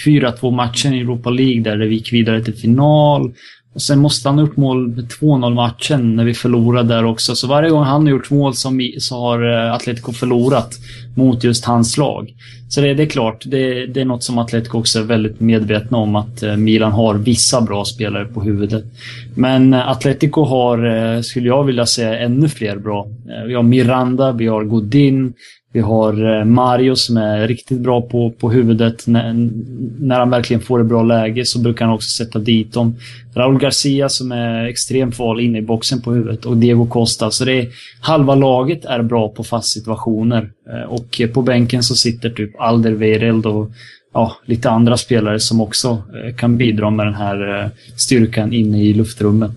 4-2 matchen i Europa League där det gick vidare till final. Och sen måste han upp mål med 2-0 matchen när vi förlorade där också. Så varje gång han har gjort mål så, så har eh, Atletico förlorat mot just hans lag. Så det, det är klart, det, det, är något som Atletico också är väldigt medvetna om att eh, Milan har vissa bra spelare på huvudet. Men eh, Atletico har, skulle jag vilja säga, ännu fler bra. Vi har Miranda, vi har Godin, vi har eh, Mario som är riktigt bra på, på huvudet. När, när han verkligen får ett bra läge så brukar han också sätta dit dem. Raul Garcia som är extremt farlig inne i boxen på huvudet och Diego Costa. Så det är, halva laget är bra på fast situationer. Eh, och på bänken så sitter typ Alder Weireld och ja, lite andra spelare som också eh, kan bidra med den här styrkan inne i luftrummet.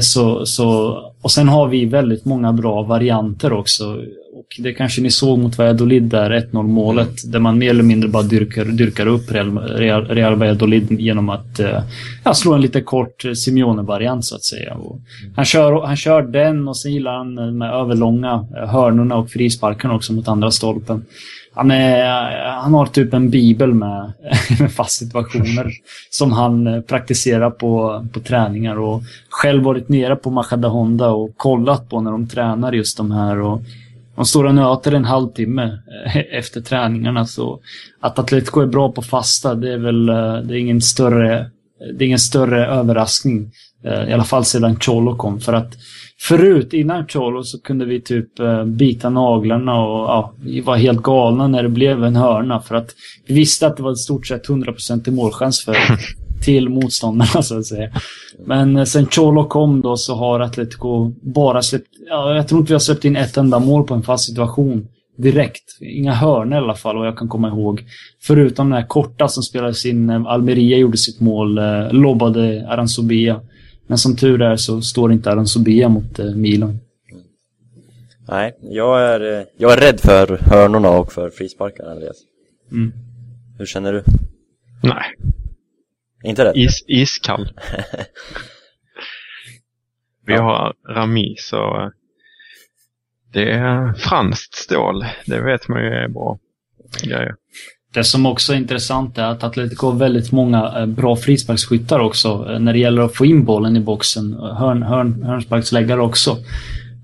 Så, så, och sen har vi väldigt många bra varianter också. Och det kanske ni såg mot Valladolid där, 1-0 målet, där man mer eller mindre bara dyrkar, dyrkar upp Real, Real, Real Valladolid genom att eh, ja, slå en lite kort Simeone-variant så att säga. Och han, kör, han kör den och sen gillar han med överlånga hörnorna och frisparkarna också mot andra stolpen. Han, är, han har typ en bibel med, <laughs> med fast situationer som han eh, praktiserar på, på träningar och själv varit nere på Machada Honda och kollat på när de tränar just de här. Och de står och nöter en halvtimme eh, <laughs> efter träningarna. Så att Atletico är bra på fasta, det är väl eh, det är ingen större, det är ingen större överraskning. I alla fall sedan Cholo kom. För att Förut, innan Cholo, så kunde vi typ uh, bita naglarna och ja, vi var helt galna när det blev en hörna. För att vi visste att det var i stort sett 100% i målchans för, <laughs> till motståndarna så att säga. Men uh, sen Cholo kom då så har Atletico bara släppt, ja, jag tror inte vi har släppt in ett enda mål på en fast situation direkt. Inga hörnor i alla fall, vad jag kan komma ihåg. Förutom den här korta som spelades in när Almeria gjorde sitt mål, eh, lobbade Aranzubia. Men som tur är så står inte Aranzubia mot eh, Milan. Nej, jag är, eh, jag är rädd för hörnorna och för frisparkar, Andreas. Mm. Hur känner du? Nej. Inte rädd? Is, iskall. <laughs> Vi ja. har Rami, så eh, det är franskt stål. Det vet man ju är bra grejer. Det som också är intressant är att Atletico har väldigt många eh, bra frisparksskyttar också eh, när det gäller att få in bollen i boxen. Eh, hörn, hörn, hörnsparksläggare också.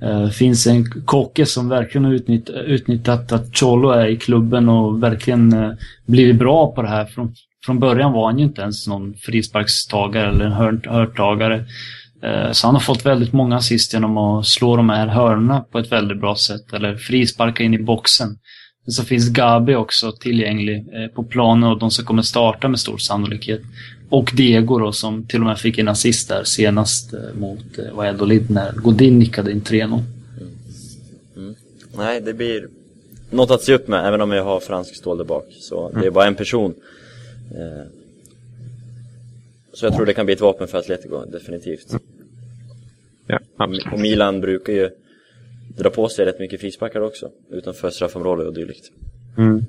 Det finns en Kocke som verkligen har utnytt, utnyttjat att Cholo är i klubben och verkligen blivit bra på det här. Från, från början var han ju inte ens någon frisparkstagare eller en hörn, hörntagare. Så han har fått väldigt många assist genom att slå de här hörnorna på ett väldigt bra sätt. Eller frisparka in i boxen. Så finns Gabi också tillgänglig eh, på planen och de som kommer starta med stor sannolikhet. Och Diego då som till och med fick en assist där senast eh, mot eh, Valladolid när Godin nickade in 3-0. Mm. Mm. Nej, det blir något att se upp med även om jag har fransk stål där bak. Så mm. det är bara en person. Så jag tror det kan bli ett vapen för Atletico, definitivt. Mm. Ja, Och Milan brukar ju dra på sig rätt mycket frisparkar också, utanför straffområdet och dylikt. Mm.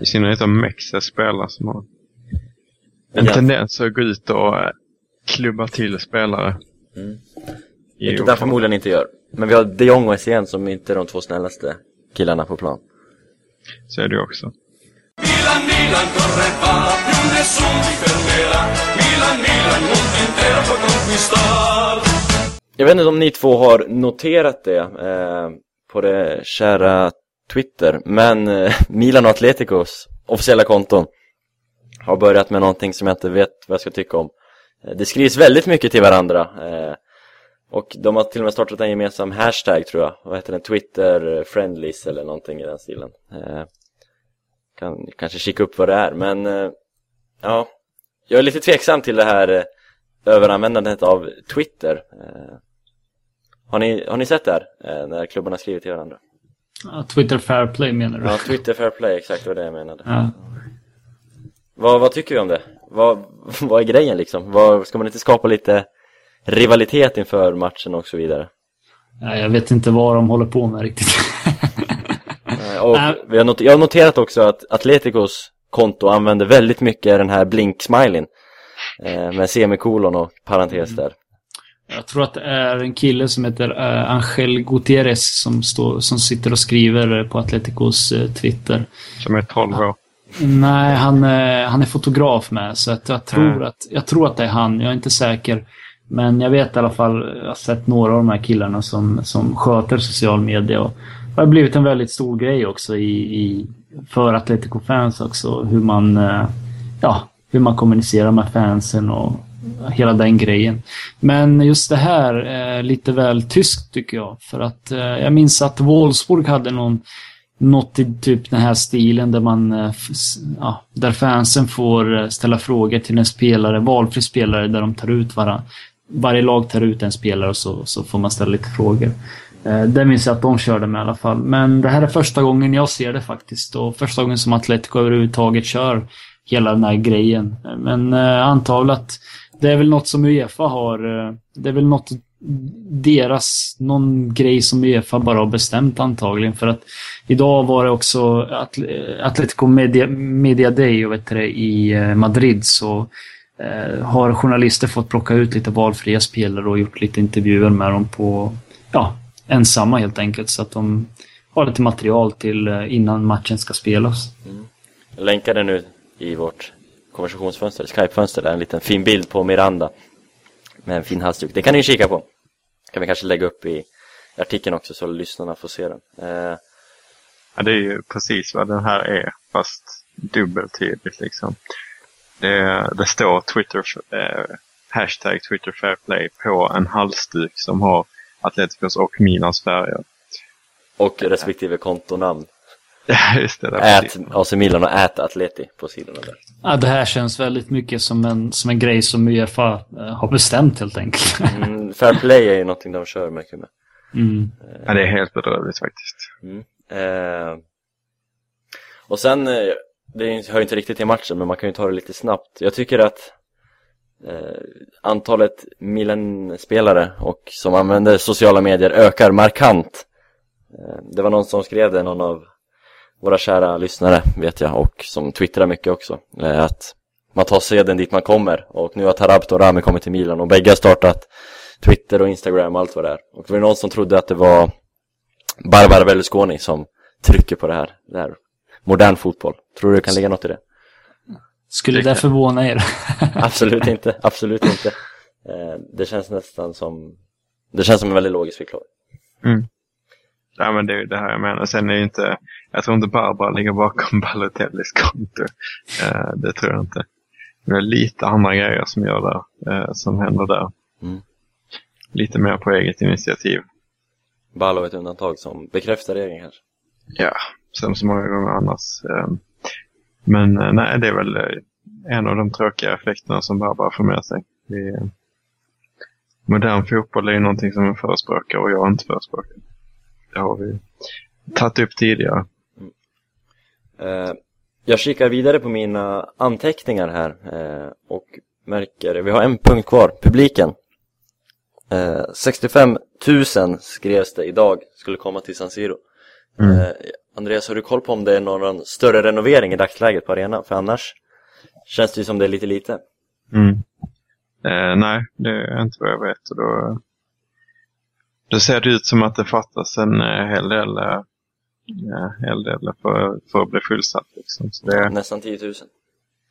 I synnerhet om Mexes spelare som har en ja. tendens att gå ut och eh, klubba till spelare. Mm. Vilket han förmodligen inte gör. Men vi har de Jong och Essien som inte är de två snällaste killarna på plan. Så är det också. Milan, Milan, corre più nessuno ti fermerà. Milan, Milan, mondo intero può conquistar. Jag vet inte om ni två har noterat det eh, på det kära Twitter, men eh, <laughs> Milan och Atleticos officiella konton har börjat med någonting som jag inte vet vad jag ska tycka om. Eh, det skrivs väldigt mycket till varandra eh, och de har till och med startat en gemensam hashtag tror jag, vad heter den? Twitter friendlies eller någonting i den stilen. Eh, kan kanske kika upp vad det är, men eh, ja, jag är lite tveksam till det här eh, överanvändandet av Twitter. Eh. Har ni, har ni sett det här? Eh, när klubbarna skriver till varandra? Ja, Twitter Fair Play menar du? Ja, Twitter Fair Play, exakt vad det jag menade. Ja. Vad, vad tycker vi om det? Vad, vad är grejen liksom? Vad, ska man inte skapa lite rivalitet inför matchen och så vidare? Ja, jag vet inte vad de håller på med riktigt. och vi har not jag har noterat också att Atleticos konto använder väldigt mycket den här blink-smileyn eh, med semikolon och parentes där. Jag tror att det är en kille som heter uh, Angel Gutierrez som, står, som sitter och skriver på Atleticos uh, Twitter. Som är 12 år? Nej, han, uh, han är fotograf med. Så att jag, tror mm. att, jag tror att det är han. Jag är inte säker. Men jag vet i alla fall, jag har sett några av de här killarna som, som sköter social media. Och det har blivit en väldigt stor grej också i, i för Atletico-fans också. Hur man, ja, hur man kommunicerar med fansen och hela den grejen. Men just det här är lite väl tyskt tycker jag. För att eh, jag minns att Wolfsburg hade någon något i typ den här stilen där man eh, ja, där fansen får eh, ställa frågor till en spelare, valfri spelare där de tar ut varandra. Varje lag tar ut en spelare och så, så får man ställa lite frågor. Eh, det minns jag att de körde med i alla fall. Men det här är första gången jag ser det faktiskt och första gången som Atletico överhuvudtaget kör hela den här grejen. Men eh, antagligen att det är väl något som Uefa har. Eh, det är väl något deras, någon grej som Uefa bara har bestämt antagligen. För att idag var det också Atletico Media, Media Day vet det, i eh, Madrid så eh, har journalister fått plocka ut lite valfria spelare och gjort lite intervjuer med dem på, ja, ensamma helt enkelt. Så att de har lite material till eh, innan matchen ska spelas. Mm. Jag länkade nu i vårt konversationsfönster, Skype-fönster, där en liten fin bild på Miranda med en fin halsduk. Det kan ni kika på. kan vi kanske lägga upp i artikeln också så lyssnarna får se den. Eh... Ja, det är ju precis vad den här är, fast dubbeltydigt liksom. Det, det står Twitter, eh, hashtag Twitter Fairplay på en halsduk som har Atleticos och Milans färger. Och respektive kontonamn. <laughs> Just det. Ät AC Milan och ät Atleti på sidorna där. Ja, det här känns väldigt mycket som en, som en grej som Uefa eh, har bestämt helt enkelt. <laughs> mm, fair play är ju någonting de kör mycket med. Mm. Ja, det är helt bedrövligt faktiskt. Mm. Eh, och sen, eh, det hör inte riktigt till matchen men man kan ju ta det lite snabbt. Jag tycker att eh, antalet Milan-spelare och som använder sociala medier ökar markant. Eh, det var någon som skrev det, någon av våra kära lyssnare vet jag och som twittrar mycket också. Att man tar seden dit man kommer och nu har Tarabto och Rami kommit till Milan och bägge har startat Twitter och Instagram och allt vad det är. Och det var någon som trodde att det var Barbara Berlusconi som trycker på det här, det här modern fotboll. Tror du det kan ligga något i det? Skulle det förvåna er? <laughs> absolut inte, absolut inte. Eh, det känns nästan som, det känns som en väldigt logisk förklaring. Mm. Ja, men det är det här jag menar. Sen är det inte, jag tror inte Barbara ligger bakom <laughs> Balotellis konto. Eh, det tror jag inte. Det är lite andra grejer som gör där, eh, som händer där. Mm. Lite mer på eget initiativ. Ballo är ett undantag som bekräftar regeln kanske? Ja, som så många gånger annars. Eh, men eh, nej, det är väl eh, en av de tråkiga effekterna som Barbara får med sig. Det, modern fotboll är ju någonting som jag förespråkar och jag inte förespråkar. Det har vi tagit upp tidigare. Uh, jag kikar vidare på mina anteckningar här uh, och märker, vi har en punkt kvar, publiken. Uh, 65 000 skrevs det idag skulle komma till San Siro. Mm. Andreas, har du koll på om det är någon större renovering i dagsläget på arenan? För annars känns det ju som det är lite lite. Mm. nej, det är inte vad jag vet. Då det ser ut som att det fattas en eh, hel del, eh, ja, hel del för, för att bli fullsatt. Liksom. Så det är, nästan 10 000.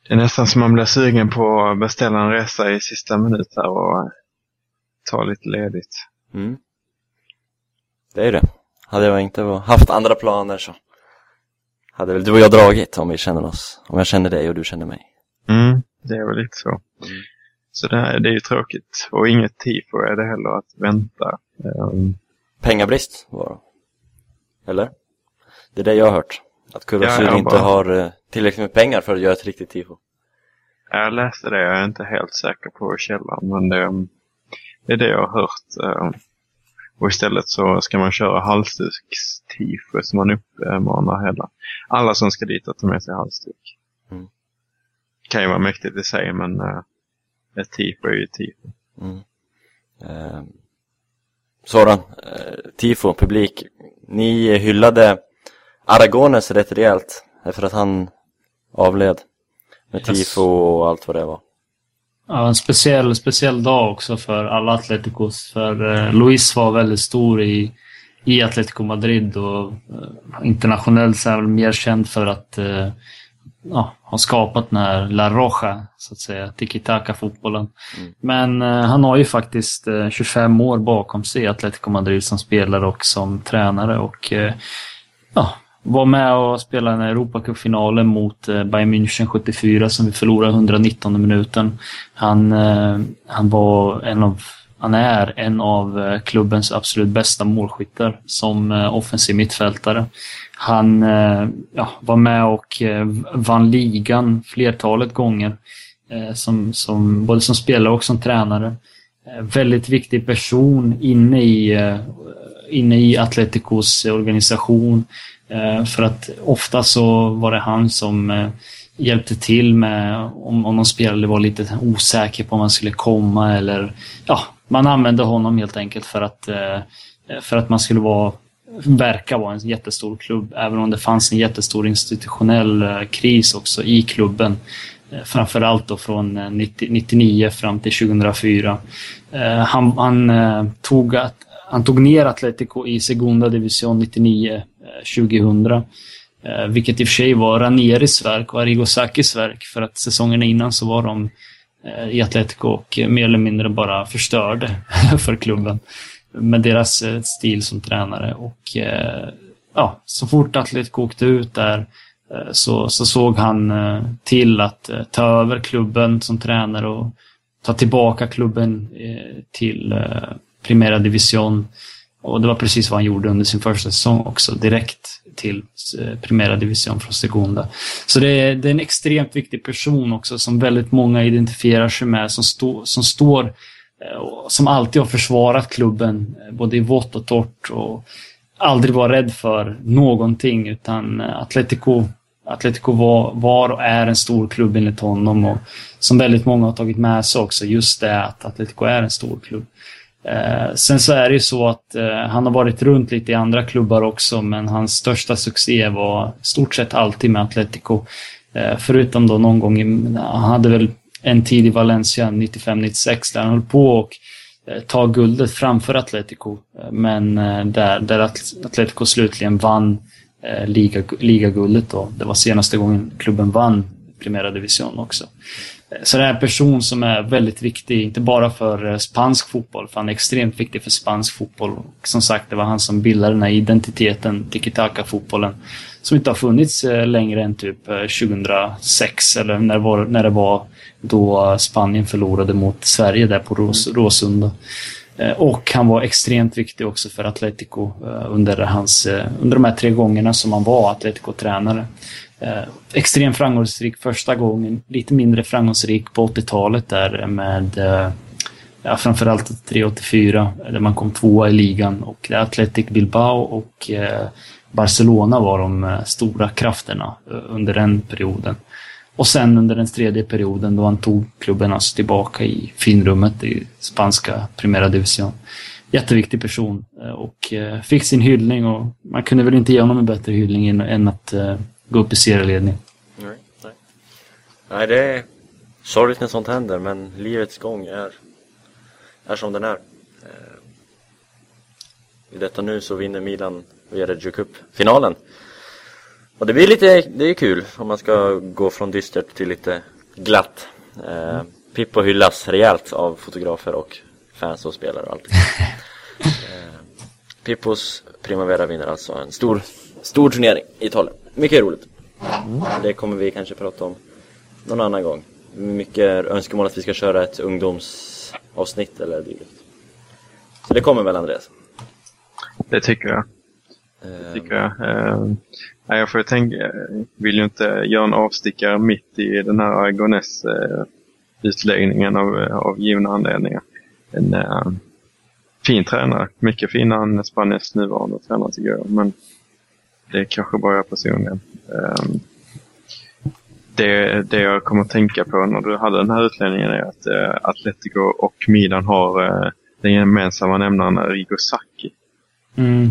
Det är nästan som man blir sugen på att beställa en resa i sista minut här och eh, ta lite ledigt. Mm. Det är det. Hade jag inte haft andra planer så hade väl du och jag dragit om vi känner oss. Om jag känner dig och du känner mig. Mm, det är väl lite så. Mm. Så det, här, det är ju tråkigt. Och inget tifo är det heller att vänta. Um... Pengabrist var det. Eller? Det är det jag har hört. Att Kurva ja, inte bara... har uh, tillräckligt med pengar för att göra ett riktigt tifo. Jag läste det, jag är inte helt säker på källan. Men det, det är det jag har hört. Um... Och istället så ska man köra halsdukstifo som man uppmanar hela. Alla som ska dit att ta med sig halsduk. Mm. Kan ju vara mäktigt i sig men uh, ett tifo är ju ett tifo. Mm. Eh, Soran, eh, tifo, publik. Ni hyllade Aragones rätt rejält efter att han avled. Med yes. tifo och allt vad det var. Ja, en speciell, speciell dag också för alla Atleticos. För eh, Luis var väldigt stor i, i Atletico Madrid och eh, internationellt så är han mer känd för att eh, ja, har skapat den här La Roja, så att säga, tiki-taka-fotbollen. Mm. Men eh, han har ju faktiskt eh, 25 år bakom sig i Atletico Madrid som spelare och som tränare och eh, ja, var med och spelade den Europacupfinalen mot eh, Bayern München 74 som vi förlorade 119 minuten. Han, eh, han var en av han är en av eh, klubbens absolut bästa målskyttar som offensiv mittfältare. Han ja, var med och vann ligan flertalet gånger. Som, som, både som spelare och som tränare. Väldigt viktig person inne i, inne i Atleticos eh, organisation. Eh, för att ofta så var det han som eh, hjälpte till med om, om någon spelare var lite osäker på om man skulle komma eller ja, man använde honom helt enkelt för att, för att man skulle vara, verka vara en jättestor klubb, även om det fanns en jättestor institutionell kris också i klubben. Framförallt då från 90, 99 fram till 2004. Han, han, tog, han tog ner Atletico i Segunda Division 99-2000. Eh, eh, vilket i och för sig var Ranieris verk och Arrigo Sakis verk för att säsongerna innan så var de eh, i Atletico och mer eller mindre bara förstörde <laughs> för klubben med deras stil som tränare. Och ja, så fort Atletico åkte ut där så, så såg han till att ta över klubben som tränare och ta tillbaka klubben till Primera Division. Och det var precis vad han gjorde under sin första säsong också, direkt till eh, Primera Division från Segunda. Så det är, det är, en extremt viktig person också som väldigt många identifierar sig med, som, stå, som står eh, som alltid har försvarat klubben, eh, både i vått och torrt och aldrig var rädd för någonting utan Atletico Atletico var, var och är en stor klubb enligt honom och som väldigt många har tagit med sig också, just det att Atletico är en stor klubb. Eh, sen så är det ju så att eh, han har varit runt lite i andra klubbar också, men hans största succé var stort sett alltid med Atletico. Eh, förutom då någon gång, i, han hade väl en tid i Valencia 95-96 där han höll på och eh, ta guldet framför Atletico. Eh, men eh, där, där Atletico slutligen vann liga, ligaguldet då. Det var senaste gången klubben vann Primera Division också. Så det är en person som är väldigt viktig, inte bara för eh, spansk fotboll, för han är extremt viktig för spansk fotboll. Och som sagt, det var han som bildade den här identiteten, tiki-taka-fotbollen, som inte har funnits eh, längre än typ 2006, eh, eller när det var, när det var då Spanien förlorade mot Sverige där på Ros Råsunda. Och han var extremt viktig också för Atletico under, hans, under de här tre gångerna som han var Atletico-tränare. Eh, extremt framgångsrik första gången, lite mindre framgångsrik på 80-talet där med eh, ja, framförallt 384 där man kom tvåa i ligan och Athletic Bilbao och eh, Barcelona var de eh, stora krafterna eh, under den perioden. Och sen under den tredje perioden då han tog klubben alltså tillbaka i finrummet i spanska Primera Division. Jätteviktig person eh, och eh, fick sin hyllning och man kunde väl inte ge honom en bättre hyllning än att eh, gå upp i serieledning. Nej, nej. nej, det är sorgligt när sånt händer, men livets gång är, är som den är. Eh, I detta nu så vinner Milan via Reggio Cup-finalen. Och det blir lite, det är kul om man ska gå från dystert till lite glatt. Eh, Pippo hyllas rejält av fotografer och fans och spelare och allt. <laughs> eh, Pippos Primavera vinner alltså en stor, stor turnering i Italien mycket roligt. Mm. Det kommer vi kanske prata om någon annan gång. Mycket önskemål att vi ska köra ett ungdomsavsnitt eller dylikt. Så det kommer väl Andreas? Det tycker jag. Det tycker jag. Uh, jag får tänka, vill ju inte göra en avstickare mitt i den här Argones uh, utläggningen av, av givna anledningar. En uh, fin tränare, mycket finare än Spaniens nuvarande tränare tycker jag. Men det är kanske bara jag personligen. Um, det, det jag kommer att tänka på när du hade den här utläggningen är att uh, Atletico och Milan har uh, den gemensamma nämnaren Rigo Sacchi. Mm.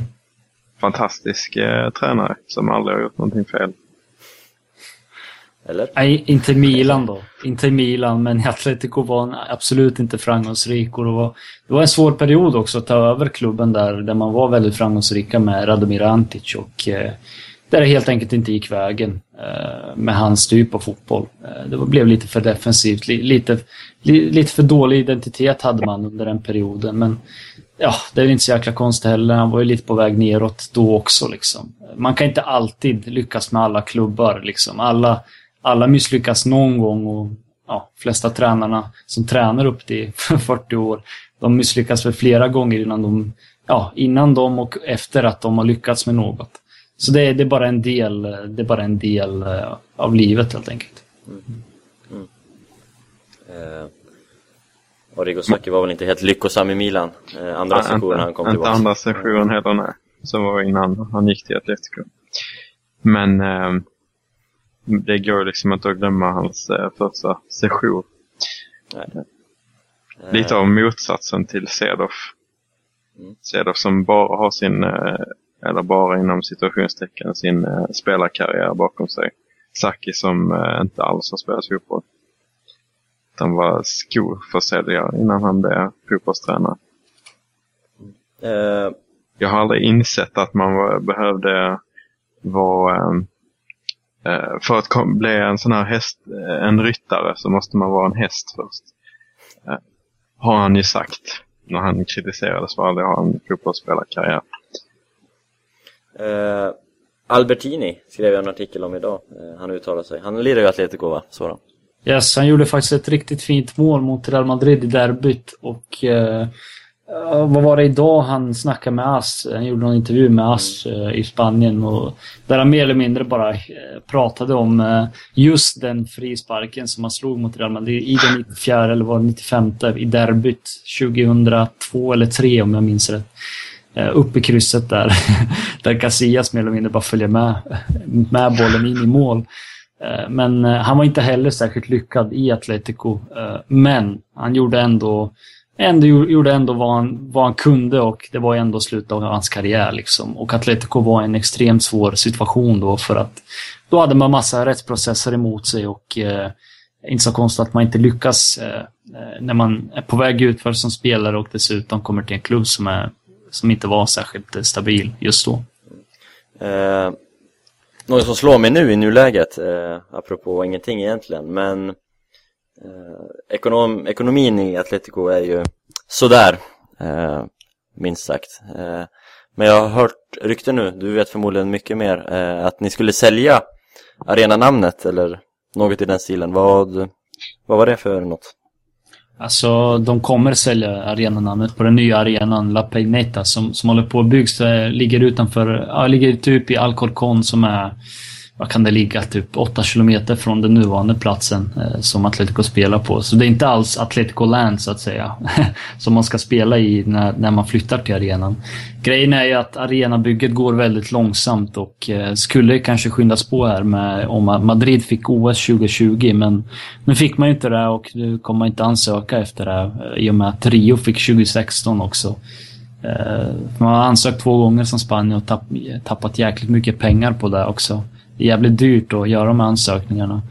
Fantastisk uh, tränare som aldrig har gjort någonting fel. Eller? Nej, inte Milan då. Inte Milan, men <laughs> Atletico var absolut inte framgångsrik. Och det, var, det var en svår period också att ta över klubben där, där man var väldigt framgångsrika med Radomir Antic och eh, där det helt enkelt inte gick vägen eh, med hans typ av fotboll. Eh, det blev lite för defensivt, li, lite, li, lite för dålig identitet hade man under den perioden. Men ja, det är inte så jäkla konstigt heller. Han var ju lite på väg neråt då också. Liksom. Man kan inte alltid lyckas med alla klubbar. Liksom. Alla alla misslyckas någon gång och ja, flesta tränarna som tränar upp <laughs> till 40 år, de misslyckas väl flera gånger innan de, ja, innan de och efter att de har lyckats med något. Så det, det är bara en del, det är bara en del uh, av livet helt enkelt. Mm. Mm. Eh, och Rigo Sacchi var väl inte helt lyckosam i Milan, eh, andra ja, sessionen han kom tillbaka. Inte andra sessionen heller, nej. Som var innan han gick till Atletico. Men eh, det går liksom inte att glömma hans eh, första session. Nej. Lite av motsatsen till Cedof. Mm. Cedof som bara har sin, eh, eller bara inom situationstecken, sin eh, spelarkarriär bakom sig. Saki som eh, inte alls har spelat fotboll. Han var skoförsäljare innan han blev fotbollstränare. Uh, jag har aldrig insett att man var, behövde vara... Uh, för att kom, bli en sån här häst, en ryttare så måste man vara en häst först. Uh, har han ju sagt när han kritiserades för att aldrig ha en fotbollsspelarkarriär. Uh, Albertini skrev jag en artikel om idag. han uttalade sig. Han lirar ju Atletico va? Så då. Yes, han gjorde faktiskt ett riktigt fint mål mot Real Madrid i derbyt. Och eh, vad var det idag han snackade med Ass? Han gjorde någon intervju med Ass eh, i Spanien. Och där han mer eller mindre bara eh, pratade om eh, just den frisparken som han slog mot Real Madrid i den 94 eller var det 95 i derbyt 2002 eller 2003 om jag minns rätt. Upp i krysset där. <laughs> där Casillas mer eller mindre bara följer med, <laughs> med bollen in i mål. Men han var inte heller särskilt lyckad i Atletico. Men han gjorde ändå, ändå, gjorde ändå vad han, vad han kunde och det var ändå slutet av hans karriär. Liksom. Och Atletico var en extremt svår situation då för att då hade man massa rättsprocesser emot sig och eh, inte så konstigt att man inte lyckas eh, eh när man är på väg ut för som spelare och dessutom kommer till en klubb som, är, som inte var särskilt eh, stabil just då. Eh, något som slår mig nu i nuläget, eh, apropå ingenting egentligen, men eh, ekonom, ekonomin i Atletico är ju sådär, eh, minst sagt. Eh, men jag har hört rykten nu, du vet förmodligen mycket mer, eh, att ni skulle sälja arenanamnet eller något i den stilen. Vad, vad var det för något? Alltså, de kommer sälja arenanamnet på den nya arenan La Peineta som, som håller på att byggas. Ligger utanför, ja, ligger typ i Alcorcon som är vad kan det ligga, typ 8 kilometer från den nuvarande platsen eh, som Atletico spelar på. Så det är inte alls Atletico Land så att säga, <laughs> som man ska spela i när, när man flyttar till arenan. Grejen är ju att arenabygget går väldigt långsamt och eh, skulle kanske skyndas på här med om Madrid fick OS 2020, men nu fick man ju inte det och nu kommer man inte ansöka efter det eh, i och med att Rio fick 2016 också. Eh, man har ansökt två gånger som Spanien och tapp, tappat jäkligt mycket pengar på det också jävligt dyrt att göra de här ansökningarna.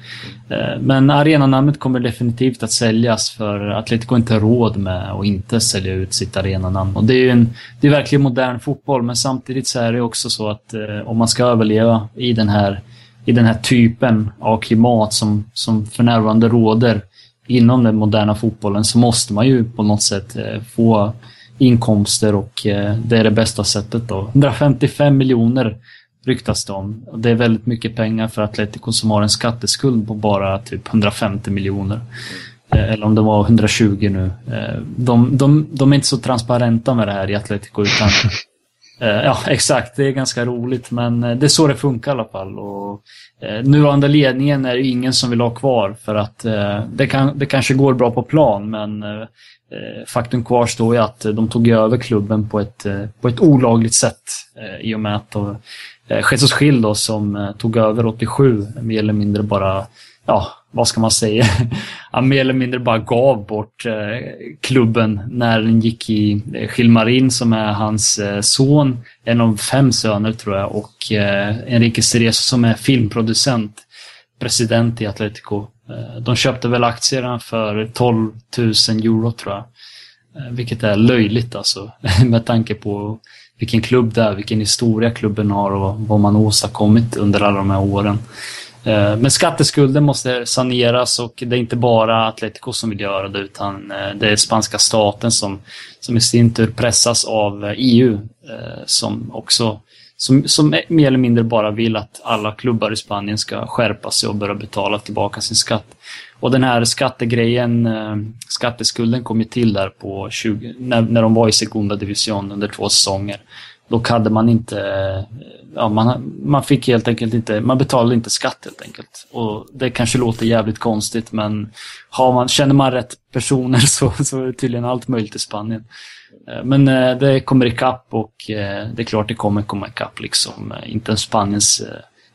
Eh, men arenanamnet kommer definitivt att säljas för Atletico har inte råd med att inte sälja ut sitt arenanamn. Och det är ju en, det är verkligen modern fotboll, men samtidigt så är det också så att eh, om man ska överleva i den här, i den här typen av klimat som, som för närvarande råder inom den moderna fotbollen så måste man ju på något sätt eh, få inkomster och eh, det är det bästa sättet då. 155 miljoner ryktas det om. Det är väldigt mycket pengar för Atletico som har en skatteskuld på bara typ 150 miljoner. Eh, eller om det var 120 nu. Eh, de, de, de är inte så transparenta med det här i Atletico utan <laughs> eh, Ja, exakt. Det är ganska roligt, men det är så det funkar i alla fall. Och, nuvarande ledningen är det ingen som vill ha kvar för att det, kan, det kanske går bra på plan, men faktum kvarstår ju att de tog över klubben på ett, på ett olagligt sätt i och med att Eh, Jesus Schill då som eh, tog över 87, mer eller mindre bara, ja, vad ska man säga? <laughs> Han mer eller mindre bara gav bort eh, klubben när den gick i Gilmarin som är hans son, en av fem söner tror jag, och Enrique Cerezo som är filmproducent, president i Atletico. De köpte väl aktierna för 12 000 euro tror jag. Vilket är löjligt alltså, <laughs> med tanke på vilken klubb det är, vilken historia klubben har och vad man åstadkommit under alla de här åren. Eh, men skatteskulden måste saneras och det är inte bara Atletico som vill göra det utan eh, det är spanska staten som, som i sin tur pressas av eh, EU som också som, som mer eller mindre bara vill att alla klubbar i Spanien ska skärpa sig och börja betala tillbaka sin skatt. Och den här skattegrejen, eh, skatteskulden kom ju till där på 20, när, när de var i Segunda Division under två säsonger. Då hade man inte, ja man, man fick helt enkelt inte, man betalade inte skatt helt enkelt. Och det kanske låter jävligt konstigt men har man, känner man rätt personer <laughs> så, så är det tydligen allt möjligt i Spanien. Eh, men eh, det kommer ikapp och eh, det är klart det kommer komma ikapp liksom. Inte ens Spaniens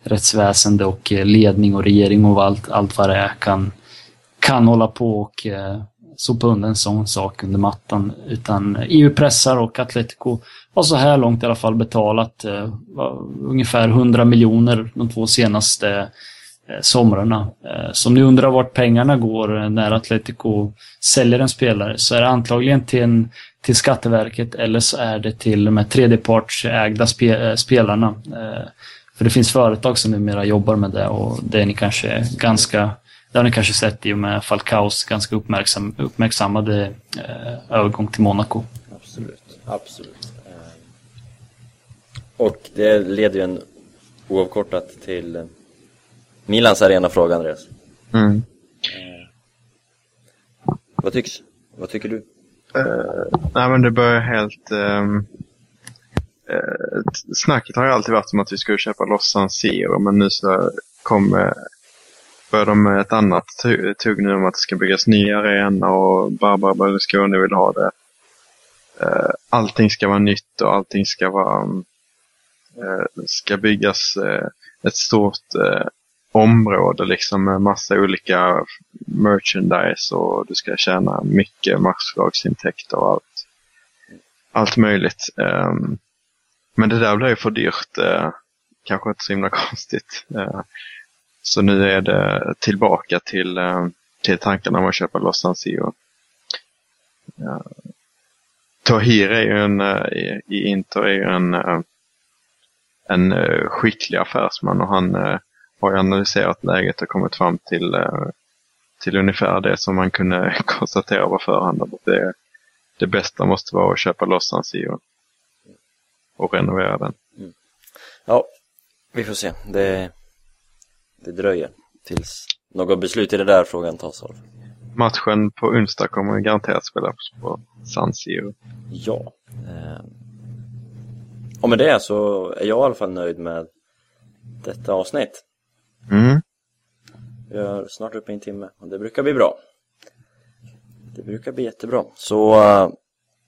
rättsväsende och ledning och regering och allt, allt vad det är kan, kan hålla på och sopa undan en sån sak under mattan. Utan EU pressar och Atletico har så här långt i alla fall betalat eh, ungefär 100 miljoner de två senaste eh, somrarna. Eh, så om ni undrar vart pengarna går eh, när Atletico säljer en spelare så är det antagligen till, en, till Skatteverket eller så är det till de här tredjepartsägda spe, eh, spelarna. Eh, för det finns företag som numera jobbar med det och det är ni kanske ganska det har ni kanske sett i och med Falcaos ganska uppmärksam, uppmärksammade eh, övergång till Monaco. Absolut, absolut. Eh, och det leder ju en oavkortat till eh, Milans arenafråga, Andreas. Mm. Eh, vad tycks? Vad tycker du? Uh, nej men det börjar helt... Um, uh, snacket har ju alltid varit om att vi skulle köpa loss San Siro men nu så kommer börjar de med ett annat tugg nu om att det ska byggas nya arena och Barbara Berlusconi vill ha det. Eh, allting ska vara nytt och allting ska vara eh, ska byggas eh, ett stort område liksom med massa olika merchandise och du ska tjäna mycket matchlagsintäkter och allt, allt möjligt. Ehm, men det där blir ju för dyrt. kanske inte så himla <laughs> konstigt. Så nu är det tillbaka till, eh, till tankarna om att köpa Los San Ja. Tahir är ju en, eh, i, Inter är ju en, eh, en skicklig affärsman och han har ju analyserat läget och kommit fram till, till ungefär det som man kunde <laughs> konstatera på förhand. Det, det bästa måste vara att köpa loss San och renovera den. Mm. Ja, vi får se. Det det dröjer tills något beslut i den där frågan tas av. Matchen på onsdag kommer garanterat spelas på San Siro. Ja. Eh, och med det så är jag i alla fall nöjd med detta avsnitt. Mm. Vi är snart uppe i en timme och det brukar bli bra. Det brukar bli jättebra. Så uh,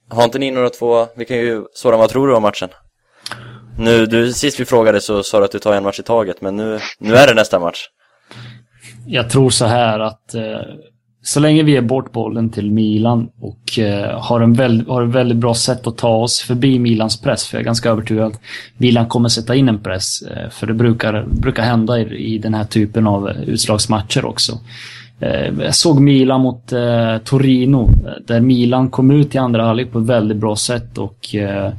har inte ni några två, vi kan ju, Soran vad tror du om matchen? Nu, du, sist vi frågade så sa du att du tar en match i taget, men nu, nu är det nästa match. Jag tror så här att eh, så länge vi är bort bollen till Milan och eh, har, en väl, har ett väldigt bra sätt att ta oss förbi Milans press, för jag är ganska övertygad att Milan kommer sätta in en press, eh, för det brukar, brukar hända i, i den här typen av eh, utslagsmatcher också. Eh, jag såg Milan mot eh, Torino, eh, där Milan kom ut i andra halvlek på ett väldigt bra sätt och eh,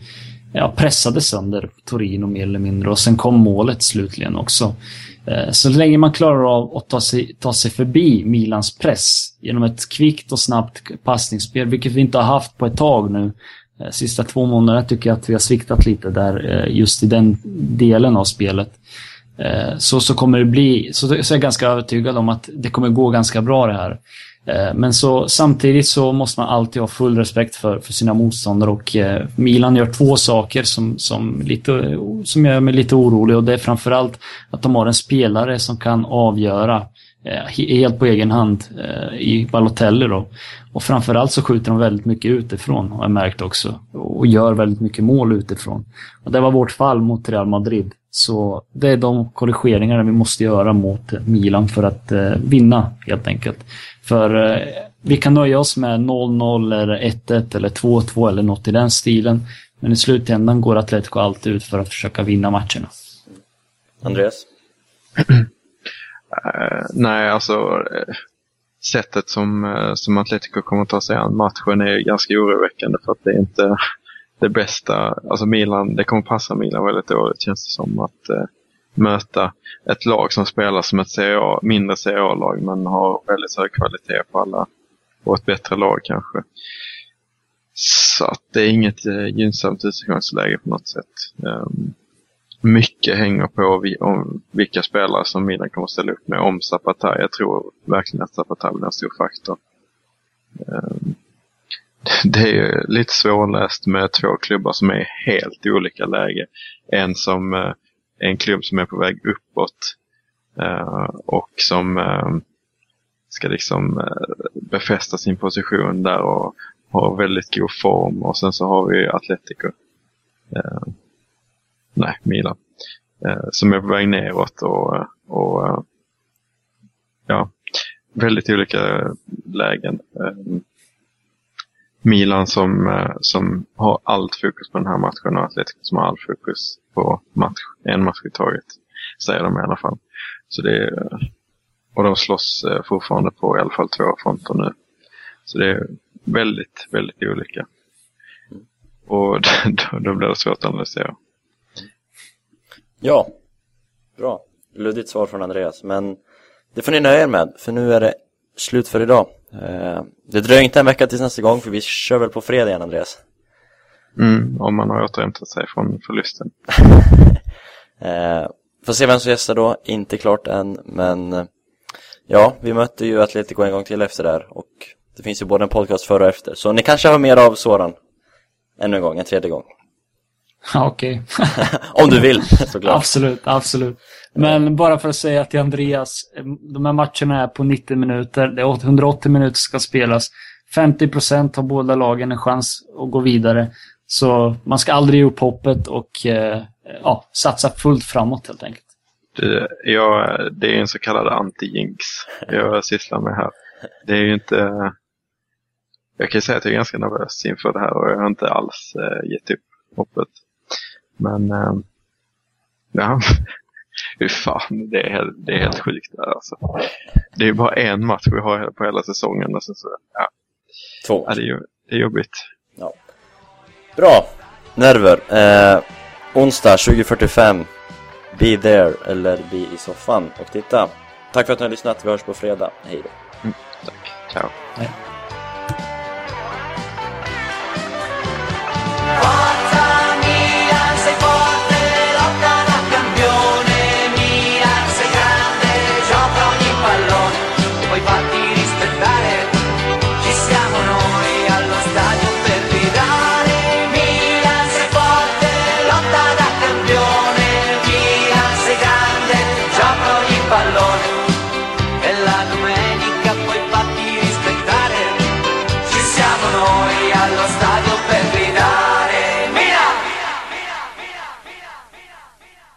ja, pressade sönder Torino mer eller mindre och sen kom målet slutligen också. Eh, så länge man klarar av att ta sig, ta sig förbi Milans press genom ett kvickt och snabbt passningsspel, vilket vi inte har haft på ett tag nu. Eh, sista två månaderna tycker jag att vi har sviktat lite där, eh, just i den delen av spelet. Så, så kommer det bli, så, så är jag ganska övertygad om att det kommer gå ganska bra det här. Eh, men så, samtidigt så måste man alltid ha full respekt för, för sina motståndare och eh, Milan gör två saker som, som, lite, som gör mig lite orolig och det är framförallt att de har en spelare som kan avgöra eh, Eh, helt på egen hand eh, i Balotelli då. Och framförallt så skjuter de väldigt mycket utifrån har jag märkt också och gör väldigt mycket mål utifrån. Och det var vårt fall mot Real Madrid. Så det är de korrigeringarna vi måste göra mot Milan för att eh, vinna helt enkelt. För vi kan nöja oss med 0-0 eller 1-1 eller 2-2 eller något i den stilen. Men i slutändan går Atletico alltid ut för att försöka vinna matcherna. Andreas? Uh, nej, alltså uh, sättet som, uh, som Atletico kommer att ta sig an matchen är ganska oroväckande för att det är inte <laughs> det bästa. Alltså Milan, det kommer passa Milan väldigt dåligt känns det som att möta ett lag som spelar som ett CA, mindre CA-lag men har väldigt hög kvalitet på alla och ett bättre lag kanske. Så att det är inget eh, gynnsamt utgångsläge på något sätt. Um, mycket hänger på vi, om vilka spelare som Milan kommer att ställa upp med om Zapata. Jag tror verkligen att Zapata blir en stor faktor. Ehm, <laughs> det är lite svårläst med två klubbar som är helt olika läge. En som eh, en klubb som är på väg uppåt eh, och som ehm, ska liksom eh, befästa sin position där och har väldigt god form. Och sen så har vi Atletico. Ehm, nej, Milan. som är på väg neråt och, och ja, väldigt olika lägen. Milan som, eh, som har allt fokus på den här matchen och Atletico som har allt fokus på match, en match i taget. Säger de i alla fall. Så det är, och de slåss eh, fortfarande på i alla fall två fronter nu. Så det är väldigt, väldigt olika. Och <laughs> då, då blir det svårt att analysera. Ja, bra. Luddigt svar från Andreas, men det får ni nöja er med, för nu är det slut för idag. Eh, det dröjer inte en vecka tills nästa gång för vi kör väl på fredag igen Andreas? Mm, om man har återhämtat sig från förlusten. <laughs> eh, får se vem som gästar då, inte klart än men eh, ja, vi mötte ju Atletico en gång till efter där och det finns ju både en podcast före och efter så ni kanske har mer av Soran ännu en gång, en tredje gång. Okej. <laughs> Om du vill, såklart. Absolut, absolut. Men bara för att säga till Andreas, de här matcherna är på 90 minuter. Det är 180 minuter ska spelas. 50 procent har båda lagen en chans att gå vidare. Så man ska aldrig ge upp hoppet och eh, ja, satsa fullt framåt helt enkelt. Det, ja, det är en så kallad anti-jinx jag sysslar med här. Det är ju inte... Jag kan säga att jag är ganska nervös inför det här och jag har inte alls eh, gett upp hoppet. Men eh, ja, <laughs> hur fan, det är, helt, det är helt sjukt där alltså. Det är ju bara en match vi har på hela säsongen. Och så, så, ja. Två. Ja, det, är, det är jobbigt. Ja. Bra, nerver. Eh, onsdag 20.45. Be there eller be i soffan och titta. Tack för att ni har lyssnat. Vi hörs på fredag. Hej då. Mm, tack. Ciao. Hej.